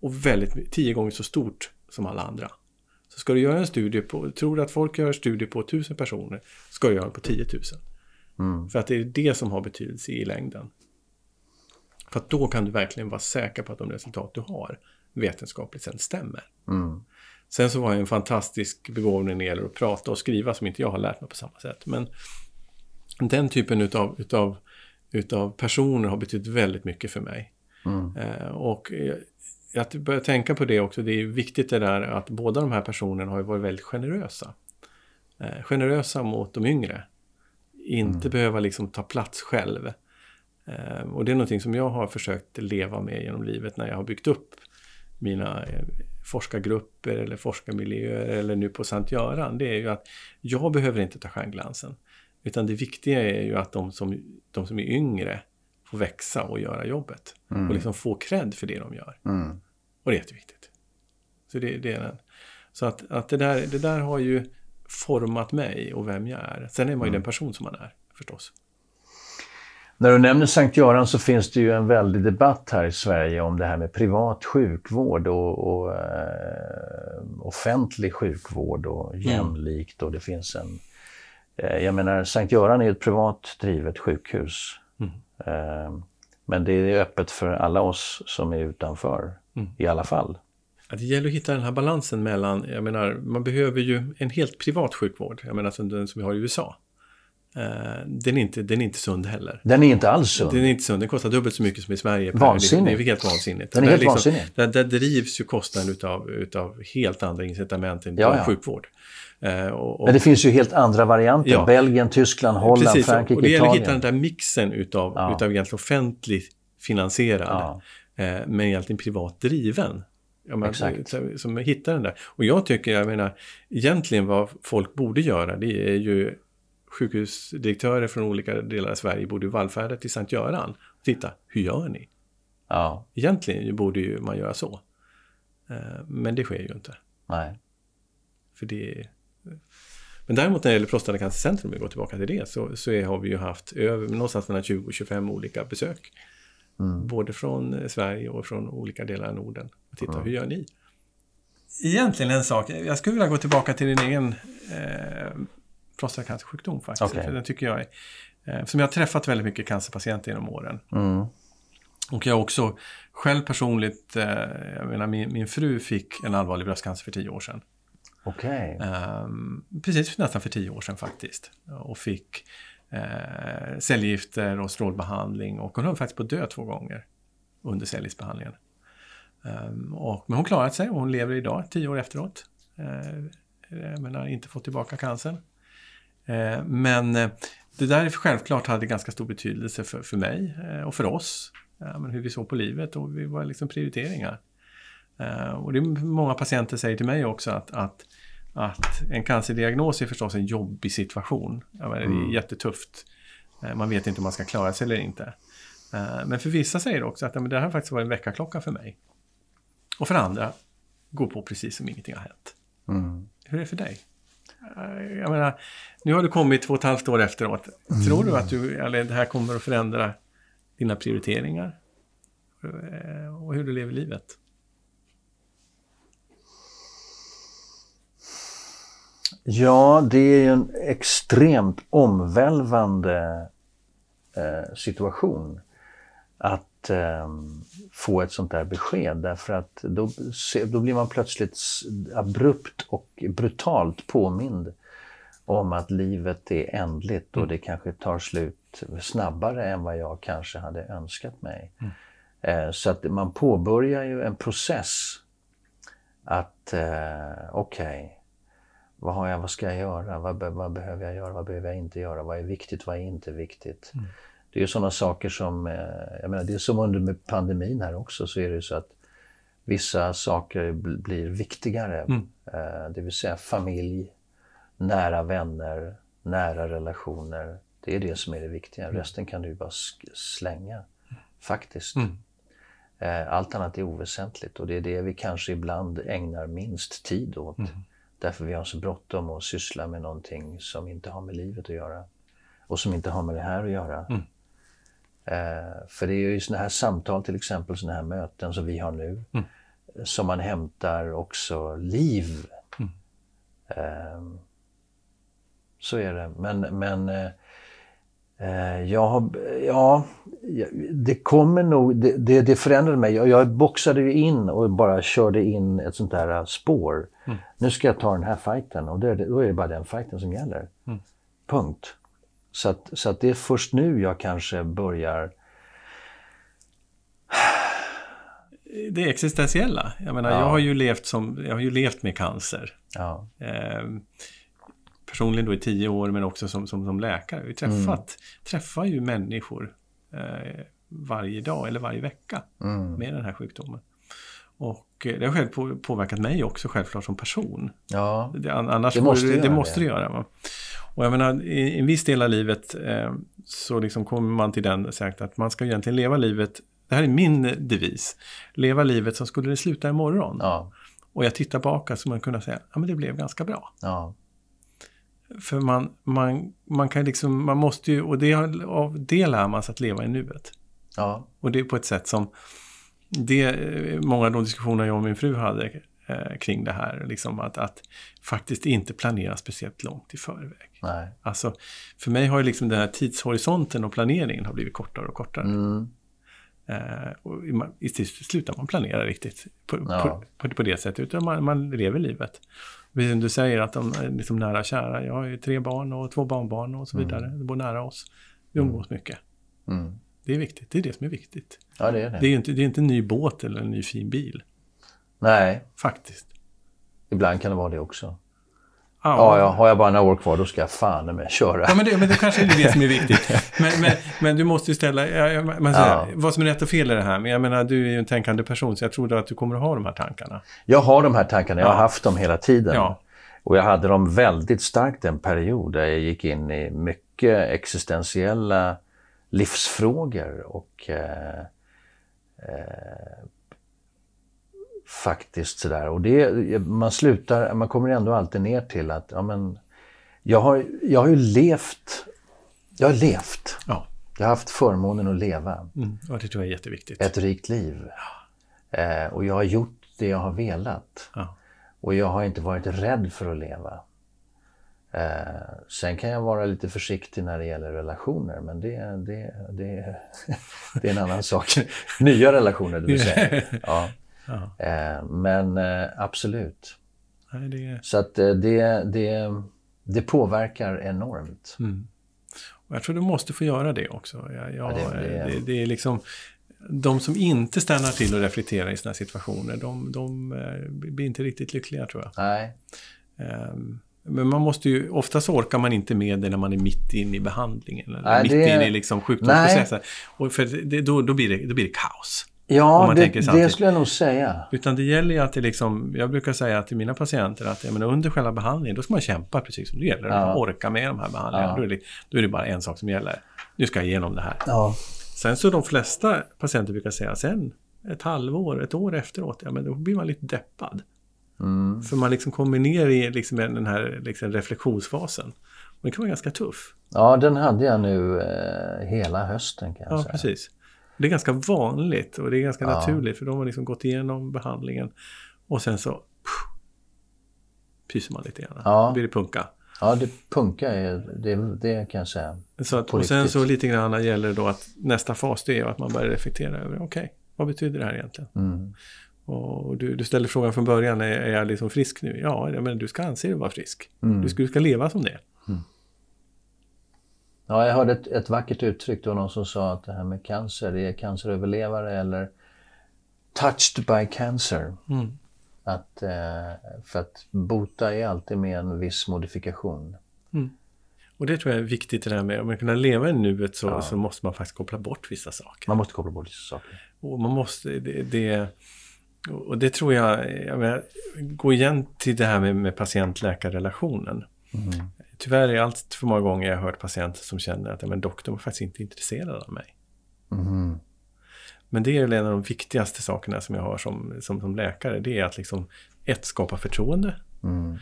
och väldigt tio gånger så stort som alla andra. Så ska du göra en studie på, tror du att folk gör studier på tusen personer, ska du göra den på 10 000. Mm. För att det är det som har betydelse i längden. För att då kan du verkligen vara säker på att de resultat du har vetenskapligt sen stämmer. Mm. Sen så var jag en fantastisk begåvning när det gäller att prata och skriva som inte jag har lärt mig på samma sätt. Men den typen utav, utav, utav personer har betytt väldigt mycket för mig. Mm. Eh, och jag börjar tänka på det också, det är viktigt det där att båda de här personerna har varit väldigt generösa. Eh, generösa mot de yngre. Inte mm. behöva liksom ta plats själv. Eh, och det är någonting som jag har försökt leva med genom livet när jag har byggt upp mina eh, forskargrupper eller forskarmiljöer eller nu på Sankt Göran. Det är ju att jag behöver inte ta stjärnglansen. Utan det viktiga är ju att de som, de som är yngre får växa och göra jobbet. Mm. Och liksom få cred för det de gör. Mm. Och det är jätteviktigt. Så det, det är den. Så att, att det, där, det där har ju format mig och vem jag är. Sen är man ju mm. den person som man är förstås. När du nämner Sankt Göran så finns det ju en väldig debatt här i Sverige om det här med privat sjukvård och, och eh, offentlig sjukvård och jämlikt och det finns en... Eh, jag menar, Sankt Göran är ett privat drivet sjukhus. Eh, men det är öppet för alla oss som är utanför, i alla fall. Ja, det gäller att hitta den här balansen mellan, jag menar, man behöver ju en helt privat sjukvård, jag menar som den som vi har i USA. Eh, den, är inte, den är inte sund heller. Den är inte alls sund. Den är inte sund, den kostar dubbelt så mycket som i Sverige. Vansinnigt. Det är helt vansinnigt. Den är Där helt liksom, vansinnig. Där, där drivs ju kostnaden utav, utav helt andra incitament än Ja, ja. sjukvård. Eh, och, och, Men det finns ju helt andra varianter. Ja. Belgien, Tyskland, Holland, precis, Frankrike, och det gäller att Italien. hitta den där mixen utav, Ja. utav egentligen offentligt finansierad, Ja. eh, men egentligen privat driven. Ja, men, Exakt. Som hittar den där. Och jag tycker, jag menar, egentligen vad folk borde göra, det är ju sjukhusdirektörer från olika delar av Sverige borde ju vallfärda till Sankt Göran. Titta, hur gör ni? Ja, Egentligen borde ju man göra så. Eh, Men det sker ju inte. nej. För det är... Men däremot när det gäller Prostatacancercentrum, om vi går tillbaka till det, så, så är, har vi ju haft över, någonstans mellan 20 och 25 olika besök. Både från Sverige och från olika delar av Norden. Och titta, hur gör ni? Egentligen en sak, jag skulle vilja gå tillbaka till din egen eh, prostatacancersjukdom faktiskt. Okej. För den tycker jag är, eh, som jag har träffat väldigt mycket cancerpatienter genom åren. Mm. Och jag har också själv personligt, eh, jag menar min, min fru fick en allvarlig bröstcancer för tio år sedan. Okej. Ehm, precis för nästan för tio år sedan faktiskt. Och fick eh, cellgifter och strålbehandling och hon höll faktiskt på att dö två gånger under cellgiftsbehandlingen. Och, men hon klarat sig och hon lever idag, tio år efteråt. Eh, jag menar, inte fått tillbaka cancern. Eh, men eh, det där är självklart hade ganska stor betydelse för, för mig eh, och för oss. Ja, men hur vi såg på livet och vi var liksom prioriteringar. Och det många patienter säger till mig också att, att, att en cancerdiagnos är förstås en jobbig situation. Jag menar, Det är jättetufft. Eh, man vet inte om man ska klara sig eller inte. Men för vissa säger också att ja, men det här har faktiskt varit en väckarklocka för mig. Och för andra går på precis som ingenting har hänt. Mm. Hur är det för dig? Eh, Jag menar, nu har du kommit två och ett halvt år efteråt. Tror du att du, eller det här kommer att förändra dina prioriteringar? Eh, Och hur du lever livet? Ja, det är ju en extremt omvälvande eh, situation att eh, få ett sånt där besked. Därför att då, då blir man plötsligt abrupt och brutalt påmind om att livet är ändligt och det kanske tar slut snabbare än vad jag kanske hade önskat mig. Eh, så att man påbörjar ju en process att eh, okej, vad, har jag, vad ska jag göra? Vad, vad behöver jag göra? Vad behöver jag inte göra? Vad är viktigt? Vad är inte viktigt? Det är ju sådana saker som, eh, jag menar det är som under pandemin här också så är det ju så att vissa saker bl- blir viktigare. Eh, det vill säga familj, nära vänner, nära relationer. Det är det som är det viktiga. Resten kan du bara slänga, faktiskt. Eh, Allt annat är oväsentligt och det är det vi kanske ibland ägnar minst tid åt. Därför vi har så bråttom att syssla med någonting som inte har med livet att göra. Och som inte har med det här att göra. Eh, för det är ju sådana här samtal, till exempel sådana här möten som vi har nu, som man hämtar också liv. Eh, så är det. Men, men eh, eh, jag har, ja, det kommer nog, det, det, det förändrade mig. Jag, jag boxade ju in och bara körde in ett sånt där spår. Nu ska jag ta den här fighten och det, då är det bara den fighten som gäller. Punkt. Så, att, så att det är först nu jag kanske börjar Det existentiella. Jag menar, Ja. jag har ju levt som, jag har ju levt med cancer. Ja, Eh, personligen då i tio år, men också som, som, som läkare. Vi träffat, träffar ju människor eh, varje dag eller varje vecka med den här sjukdomen. Och eh, det har själv på, påverkat mig också självklart som person. ja, Det, an- annars Det måste det, det det. måste det göra. Va? Och jag menar, i, en viss del av livet eh, så liksom kommer man till den sagt att man ska egentligen leva livet, det här är min devis, leva livet som skulle det sluta imorgon. ja, Och jag tittar tillbaka så man kunna säga, ja men det blev ganska bra. ja. För man, man, man kan liksom, man måste ju, och det, av det lär man sig att leva i nuet. Ja. Och det är på ett sätt som, det, många av de diskussioner jag och min fru hade eh, kring det här, liksom att, att faktiskt inte planera speciellt långt i förväg. Nej. Alltså, för mig har ju liksom den här tidshorisonten och planeringen har blivit kortare och kortare. Mm. Eh, och i, slutar man planera riktigt på, Ja. på, på, på det sättet, utan man, man lever livet. Precis som du säger att de är liksom nära och kära. Jag har ju tre barn och två barnbarn och så vidare. De bor nära oss. Vi umgås mycket. Mm. Det är viktigt. Det är det som är viktigt. Ja, det är det. Det är inte, det är inte en ny båt eller en ny fin bil. Nej, Faktiskt. ibland kan det vara det också. Ja, ja, har jag bara några år kvar då ska jag fan med köra. Ja, men det, men det kanske är det som är viktigt. Men, men, men du måste ju ställa, ja, man säger, Ja. vad som är rätt och fel i det här. Men jag menar, du är ju en tänkande person, så jag tror att du kommer att ha de här tankarna. Jag har de här tankarna, jag har haft dem hela tiden. Ja. Och jag hade dem väldigt starkt en period där jag gick in i mycket existentiella livsfrågor och eh, eh, faktiskt sådär. Och det, man slutar, man kommer ändå alltid ner till att, ja men, jag har, jag har ju levt, jag har levt. Ja, Jag har haft förmånen att leva mm. och det tror jag är jätteviktigt. ett rikt liv. Eh, och jag har gjort det jag har velat. Ja. Och jag har inte varit rädd för att leva. Eh, sen kan jag vara lite försiktig när det gäller relationer, men det, det, det, det är en annan sak. Nya relationer, det vill säga. Ja. Ja. Eh, men eh, absolut. Nej, det. Så att eh, det, det, det påverkar enormt. Mm. Och jag tror du måste få göra det också. Jag, jag, Ja, det- det, det- är liksom... De som inte stannar till och reflekterar i sådana situationer, de, de blir inte riktigt lyckliga tror jag. Nej, Ehm, Men man måste ju, oftast orkar man inte med det när man är mitt inne i behandlingen. Eller Nej, mitt det- inne i liksom sjukdomsprocessen. Och för det, då, då, blir det, då blir det kaos. Ja det, det skulle jag nog säga. Utan det gäller ju att det liksom, jag brukar säga till mina patienter att jag menar, under själva behandlingen, då ska man kämpa precis som det gäller. Ja. Orka med de här behandlingarna. Ja. Då, är det, då är det bara en sak som gäller. Nu ska jag igenom det här. Ja. Sen så de flesta patienter brukar säga sen ett halvår, ett år efteråt, ja men då blir man lite deppad. Mm. För man liksom kommer ner i liksom den här liksom reflektionsfasen. Och det kan vara ganska tuff. ja, den hade jag nu eh, hela hösten kan jag Ja, säga. precis. Det är ganska vanligt och det är ganska Ja. naturligt för de har liksom gått igenom behandlingen och sen så pff, pyser man lite grann. Ja. Då blir det punka. Ja, det punkar ju, det, det kan jag säga. Så att, och sen så lite grann gäller då att nästa fas det är att man börjar reflektera över okej, vad betyder det här egentligen? Mm. Och du, du ställde frågan från början, är, är jag liksom frisk nu? Ja, ja, men du ska anse dig vara frisk. Mm. Du, ska, du ska leva som det. Ja, jag hörde ett, ett vackert uttryck. Det var någon som sa att det här med cancer, det är canceröverlevare eller touched by cancer. Mm. Att, eh, för att bota är alltid med en viss modifikation. Och det tror jag är viktigt det där med, om man kunna leva i nuet så, Ja. så måste man faktiskt koppla bort vissa saker. Man måste koppla bort vissa saker. Och man måste, det, det och det tror jag, jag menar, gå igen till det här med, med patient-läkarrelationen. Mm. Tyvärr är allt för många gånger jag har hört patienter som känner att ja, men doktorn var faktiskt inte intresserad av mig. Mhm. Men det är en av de viktigaste sakerna som jag har som, som, som läkare. Det är att liksom, ett, skapa förtroende. Mm.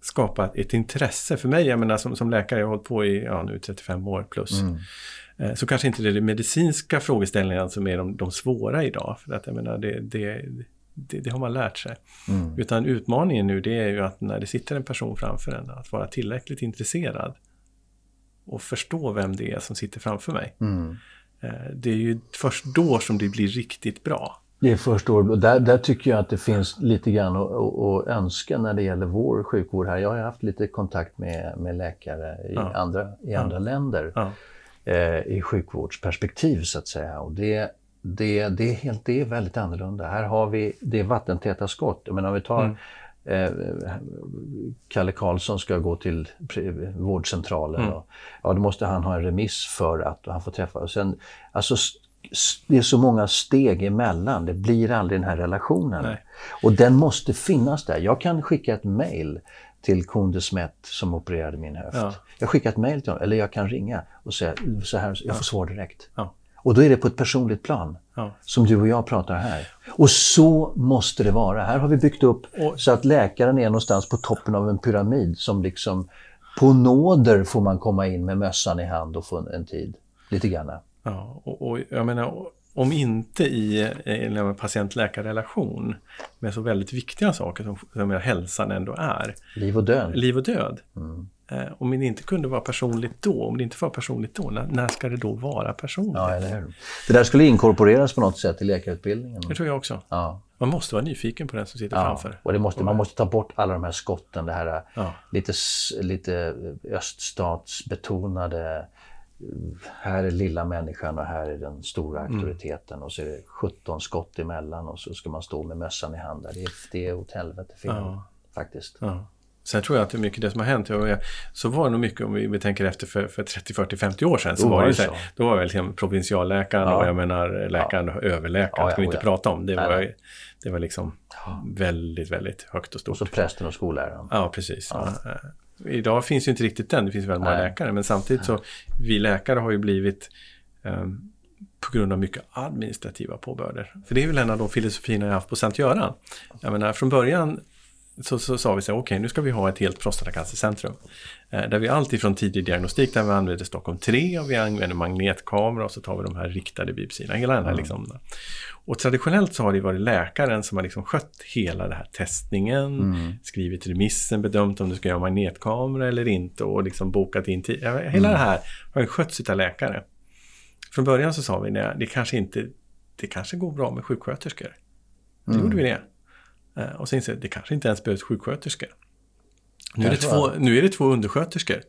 Skapa ett intresse. För mig, jag menar som, som läkare, jag har hållit på i ja, nu 35 år plus. Mm. Eh, Så kanske inte det är de medicinska frågeställningarna som är de, de svåra idag. För att jag menar, det, det, det, det har man lärt sig. Mm. Utan utmaningen nu det är ju att när det sitter en person framför en, att vara tillräckligt intresserad och förstå vem det är som sitter framför mig. Mm. Eh, Det är ju först då som det blir riktigt bra. Det är först då, och där, där tycker jag att det finns lite grann att, önska när det gäller vår sjukvård här. Jag har haft lite kontakt med, med läkare i Ja. andra, i andra länder. Ja. eh, i sjukvårdsperspektiv så att säga. Och det, det, det, är helt, det är väldigt annorlunda. Här har vi det är vattentäta skott. Menar, om vi tar Mm. eh, Kalle Karlsson ska gå till vårdcentralen. Mm. Och, ja, då måste han ha en remiss för att han får träffa. Och sen, alltså, det är så många steg emellan. Det blir aldrig den här relationen. Nej. Och den måste finnas där. Jag kan skicka ett mejl till Kunde Smet som opererade min höft. Ja. Jag skickar ett mejl till honom, eller jag kan ringa och säga så här, jag får svar direkt. Ja. Och då är det på ett personligt plan, Ja. som du och jag pratar här. Och så måste det vara. Här har vi byggt upp Och- så att läkaren är någonstans på toppen av en pyramid som liksom på nåder får man komma in med mössan i hand och få en, en tid. Lite grann. Ja, och, och jag menar, om inte i en patient-läkarrelation med så väldigt viktiga saker som, som hälsan ändå är. Liv och död. Liv och död. Mm. Eh, om det inte kunde vara personligt då, om det inte var personligt då, när, när ska det då vara personligt? Ja, eller hur? Det där skulle inkorporeras på något sätt i läkarutbildningen. Det tror jag också. Ja. Man måste vara nyfiken på den som sitter ja. framför. Och det måste, man måste ta bort alla de här skotten, det här ja. lite, lite öststatsbetonade här är lilla människan och här är den stora mm. auktoriteten mm. och så är det 17 skott emellan och så ska man stå med mössan i handen. Det är, det är åt helvete fel ja. faktiskt. Ja. Sen tror jag att det är mycket det som har hänt. Så var det nog mycket, om vi tänker efter för, för 30, 40, 50 år sedan, så var det så. Här, då var väl liksom provinsialläkaren ja. och jag menar läkaren och överläkaren, ja, ska vi inte prata om. Det var, det var liksom väldigt, väldigt högt och stort. Och så prästen och skolläraren. Ja, precis. Idag finns ju inte riktigt den, det finns väldigt många läkare, men samtidigt så, vi läkare har ju blivit um, på grund av mycket administrativa påbörder. För det är väl en av de filosofierna jag haft på Sankt Göran. Jag menar, från början så, så sa vi så okej okay, nu ska vi ha ett helt prostatacancercentrum. Eh, där vi alltifrån tidig diagnostik, där vi använder Stockholm 3 och vi använder magnetkamera och så tar vi de här riktade biopsierna. Hela den här mm. liksom. Och traditionellt så har det varit läkaren som har liksom skött hela den här testningen, mm. skrivit remissen, bedömt om du ska göra magnetkamera eller inte och liksom bokat in tid. Hela mm. det här har ju skötts av läkare. Från början så sa vi, nej, det kanske inte, det kanske går bra med sjuksköterskor. Då mm. gjorde vi det. Eh, och sen insåg jag att det kanske inte ens behövs sjuksköterskor. Nu är, det två, nu är det två undersköterskor.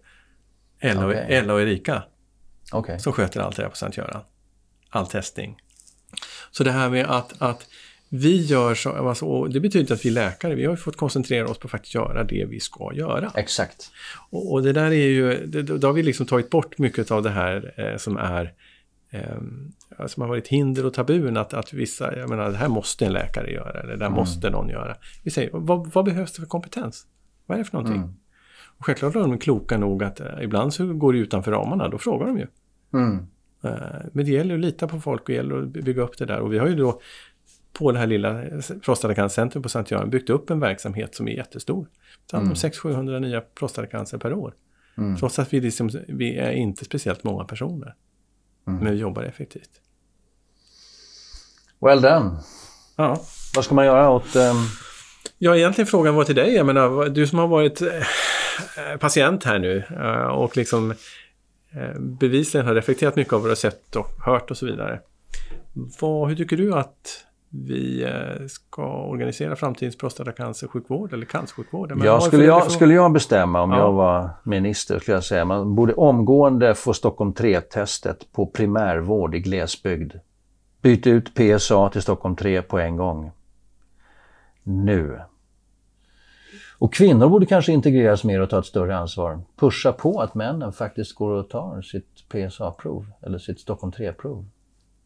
Ella, okay. och, Ella och Erika. Okay. Som sköter allt det där på Sankt Göran. All testing. Så det här med att, att vi gör så, alltså, det betyder att vi läkare, vi har fått koncentrera oss på att faktiskt göra det vi ska göra. Exakt. Och, och det där är ju, det, då har vi liksom tagit bort mycket av det här eh, som är eh, som har varit hinder och tabun att, att vissa, jag menar det här måste en läkare göra eller det här mm. måste någon göra. Vi säger, vad, vad, behövs det för kompetens? Vad är det för någonting? Mm. Och självklart är de kloka nog att eh, ibland så går det utanför ramarna, då frågar de ju. Mm. Eh, men det gäller att lita på folk och det gäller att bygga upp det där. Och vi har ju då på det här lilla prostatacancercentrum på Sankt Göran byggt upp en verksamhet som är jättestor. Det handlar om 600-700 nya prostatacancer per år. Mm. Trots att vi, liksom, vi är inte speciellt många personer. Mm. Men vi jobbar effektivt. Well done. Ja. Vad ska man göra åt... Um... Ja, egentligen frågan var till dig. Jag menar, du som har varit eh, patient här nu eh, och liksom eh, bevisligen har reflekterat mycket av vad du har sett och hört och så vidare. Vad, hur tycker du att vi eh, ska organisera framtidens prostatacancersjukvård eller cancersjukvård? Ja, skulle, jag, skulle jag bestämma om ja. jag var minister skulle jag säga man borde omgående få Stockholm 3-testet på primärvård i glesbygd. Byt ut PSA till Stockholm 3 på en gång. Nu. Och kvinnor borde kanske integreras mer och ta ett större ansvar. Pusha på att männen faktiskt går och tar sitt PSA-prov eller sitt Stockholm 3-prov.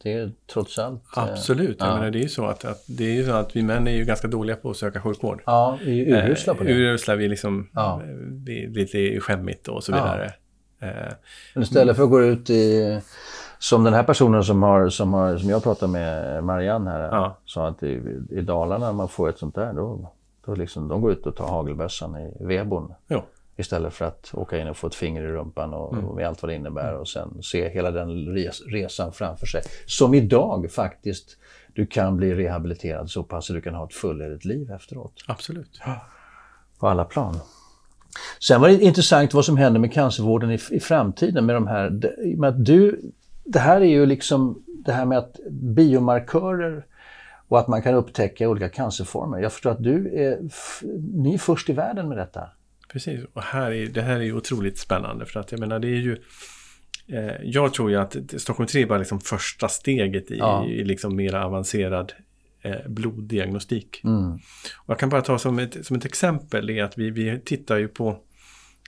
Det är trots allt... Eh, Absolut, ja. jag menar, det är ju så att, att, det är ju så att vi män är ju ganska dåliga på att söka sjukvård. Ja, vi är urusla på det. Eh, urusla, vi är liksom ja. vi lite skämmigt och så vidare. Ja. Eh, Men istället för att gå ut i... Som den här personen som, har, som, har, som jag pratade med, Marianne här, ja. sa att i, i Dalarna när man får ett sånt där, då, då liksom, de går ut och tar hagelbössan i vedboden. Ja. Istället för att åka in och få ett finger i rumpan och, mm. och med allt vad det innebär och sen se hela den res, resan framför sig. Som idag faktiskt du kan bli rehabiliterad så pass att du kan ha ett fullödigt liv efteråt. Absolut. På alla plan. Sen var det intressant vad som händer med cancervården i, i framtiden med de här... Med att du, det här är ju liksom det här med att biomarkörer och att man kan upptäcka olika cancerformer. Jag förstår att du är, ni är först i världen med detta. Precis, och här är, det här är ju otroligt spännande för att jag menar det är ju eh, Jag tror ju att Stockholm 3 är bara liksom första steget i, ja. i liksom mer avancerad eh, bloddiagnostik. Mm. Och jag kan bara ta som ett, som ett exempel är att vi, vi tittar ju på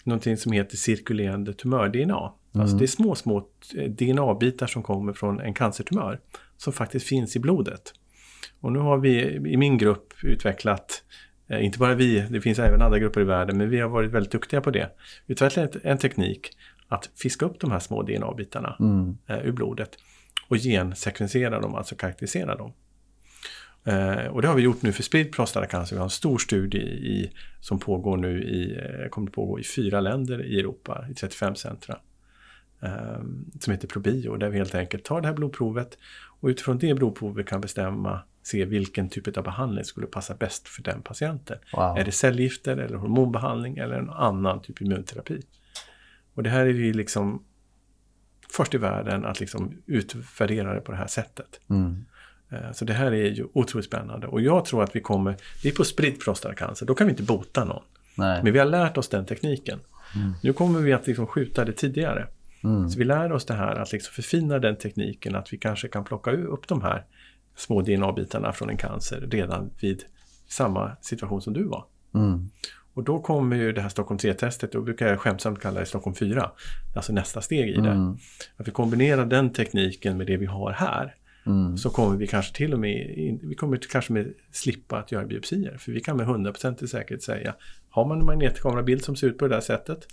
någonting som heter cirkulerande tumör-DNA. Alltså mm. Alltså det är små, små eh, DNA-bitar som kommer från en cancertumör som faktiskt finns i blodet. Och nu har vi i min grupp utvecklat inte bara vi, det finns även andra grupper i världen, men vi har varit väldigt duktiga på det. Utvecklat en teknik att fiska upp de här små DNA-bitarna mm. ur blodet och gensekvensera dem, alltså karaktärisera dem. Eh, och det har vi gjort nu för spridd prostatacancer. Vi har en stor studie i, som pågår nu i, eh, kommer att pågå i fyra länder i Europa, i 35 centra. Eh, som heter Probio, där vi helt enkelt tar det här blodprovet och utifrån det blodprovet kan bestämma, se vilken typ av behandling skulle passa bäst för den patienten. Wow. Är det cellgifter eller hormonbehandling eller en annan typ av immunterapi? Och det här är vi liksom först i världen att liksom utvärdera det på det här sättet. Mm. Eh, Så det här är ju otroligt spännande och jag tror att vi kommer, vi är på spridd prostatacancer, då kan vi inte bota någon. Nej. Men vi har lärt oss den tekniken. Mm. Nu kommer vi att liksom skjuta det tidigare. Mm. Så vi lär oss det här att liksom förfina den tekniken, att vi kanske kan plocka upp de här små DNA-bitarna från en cancer redan vid samma situation som du var. Mm. Och då kommer ju det här Stockholm 3-testet, då brukar jag skämtsamt kalla det Stockholm 4. Alltså nästa steg i det. Mm. Att vi kombinerar den tekniken med det vi har här. Mm. Så kommer vi kanske till och med, vi kommer kanske med slippa att göra biopsier. För vi kan med 100% säkerhet säga, har man en magnetkamerabild som ser ut på det där sättet,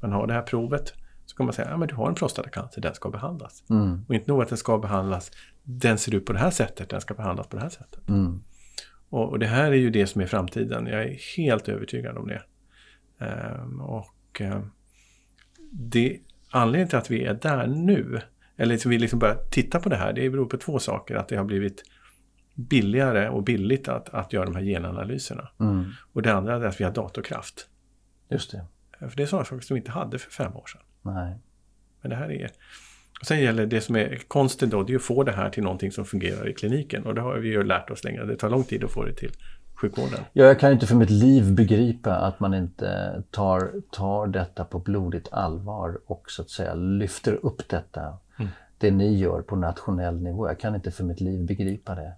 man har det här provet, så kan man säga, ja men du har en prostatacancer, den ska behandlas. Mm. Och inte nog att den ska behandlas, den ser ut på det här sättet, den ska behandlas på det här sättet. Mm. Och, och det här är ju det som är framtiden. Jag är helt övertygad om det. Ehm, och ehm, det, anledningen till att vi är där nu, eller att vi liksom börjar titta på det här, det beror på två saker. Att det har blivit billigare och billigt att, att göra de här genanalyserna. Mm. Och det andra är att vi har datorkraft. Just det. För det är sådana saker som vi inte hade för fem år sedan. Nej. Men det här är... Sen gäller det som är konsten då, det är att få det här till någonting som fungerar i kliniken. Och det har vi ju lärt oss länge. Det tar lång tid att få det till sjukvården. Ja, jag kan inte för mitt liv begripa att man inte tar, tar detta på blodigt allvar och så att säga lyfter upp detta. Mm. Det ni gör på nationell nivå. Jag kan inte för mitt liv begripa det.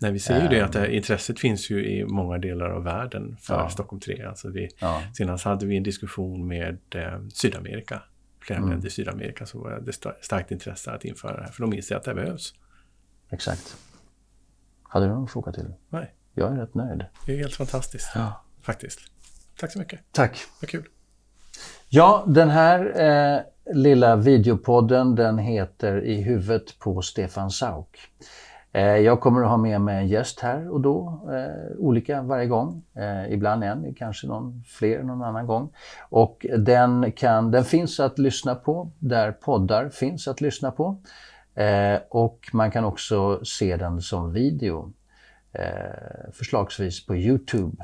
Nej, vi ser ju det att det här intresset finns ju i många delar av världen för Ja. Stockholm 3. Alltså det, Ja. Senast hade vi en diskussion med eh, Sydamerika. Flera Mm. länder i Sydamerika så var det sta- starkt intresse att införa det här. För de inser att det behövs. Exakt. Hade du någon fråga till? Nej, Jag är rätt nöjd. det är helt fantastiskt Ja. faktiskt. Tack så mycket, Tack. vad kul. Ja, den här eh, lilla videopodden den heter I huvudet på Stefan Sauk. Eh, jag kommer att ha med mig en gäst här och då, eh, olika varje gång. Eh, ibland en, kanske någon fler någon annan gång. Och den, kan, den finns att lyssna på där poddar finns att lyssna på. Eh, och man kan också se den som video, eh, förslagsvis på Youtube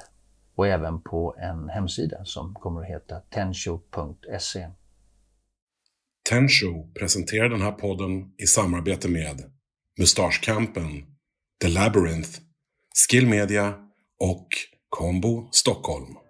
och även på en hemsida som kommer att heta tensho.se. Tensho presenterar den här podden i samarbete med Mustaschkampen, The Labyrinth, Skill Media och Combo Stockholm.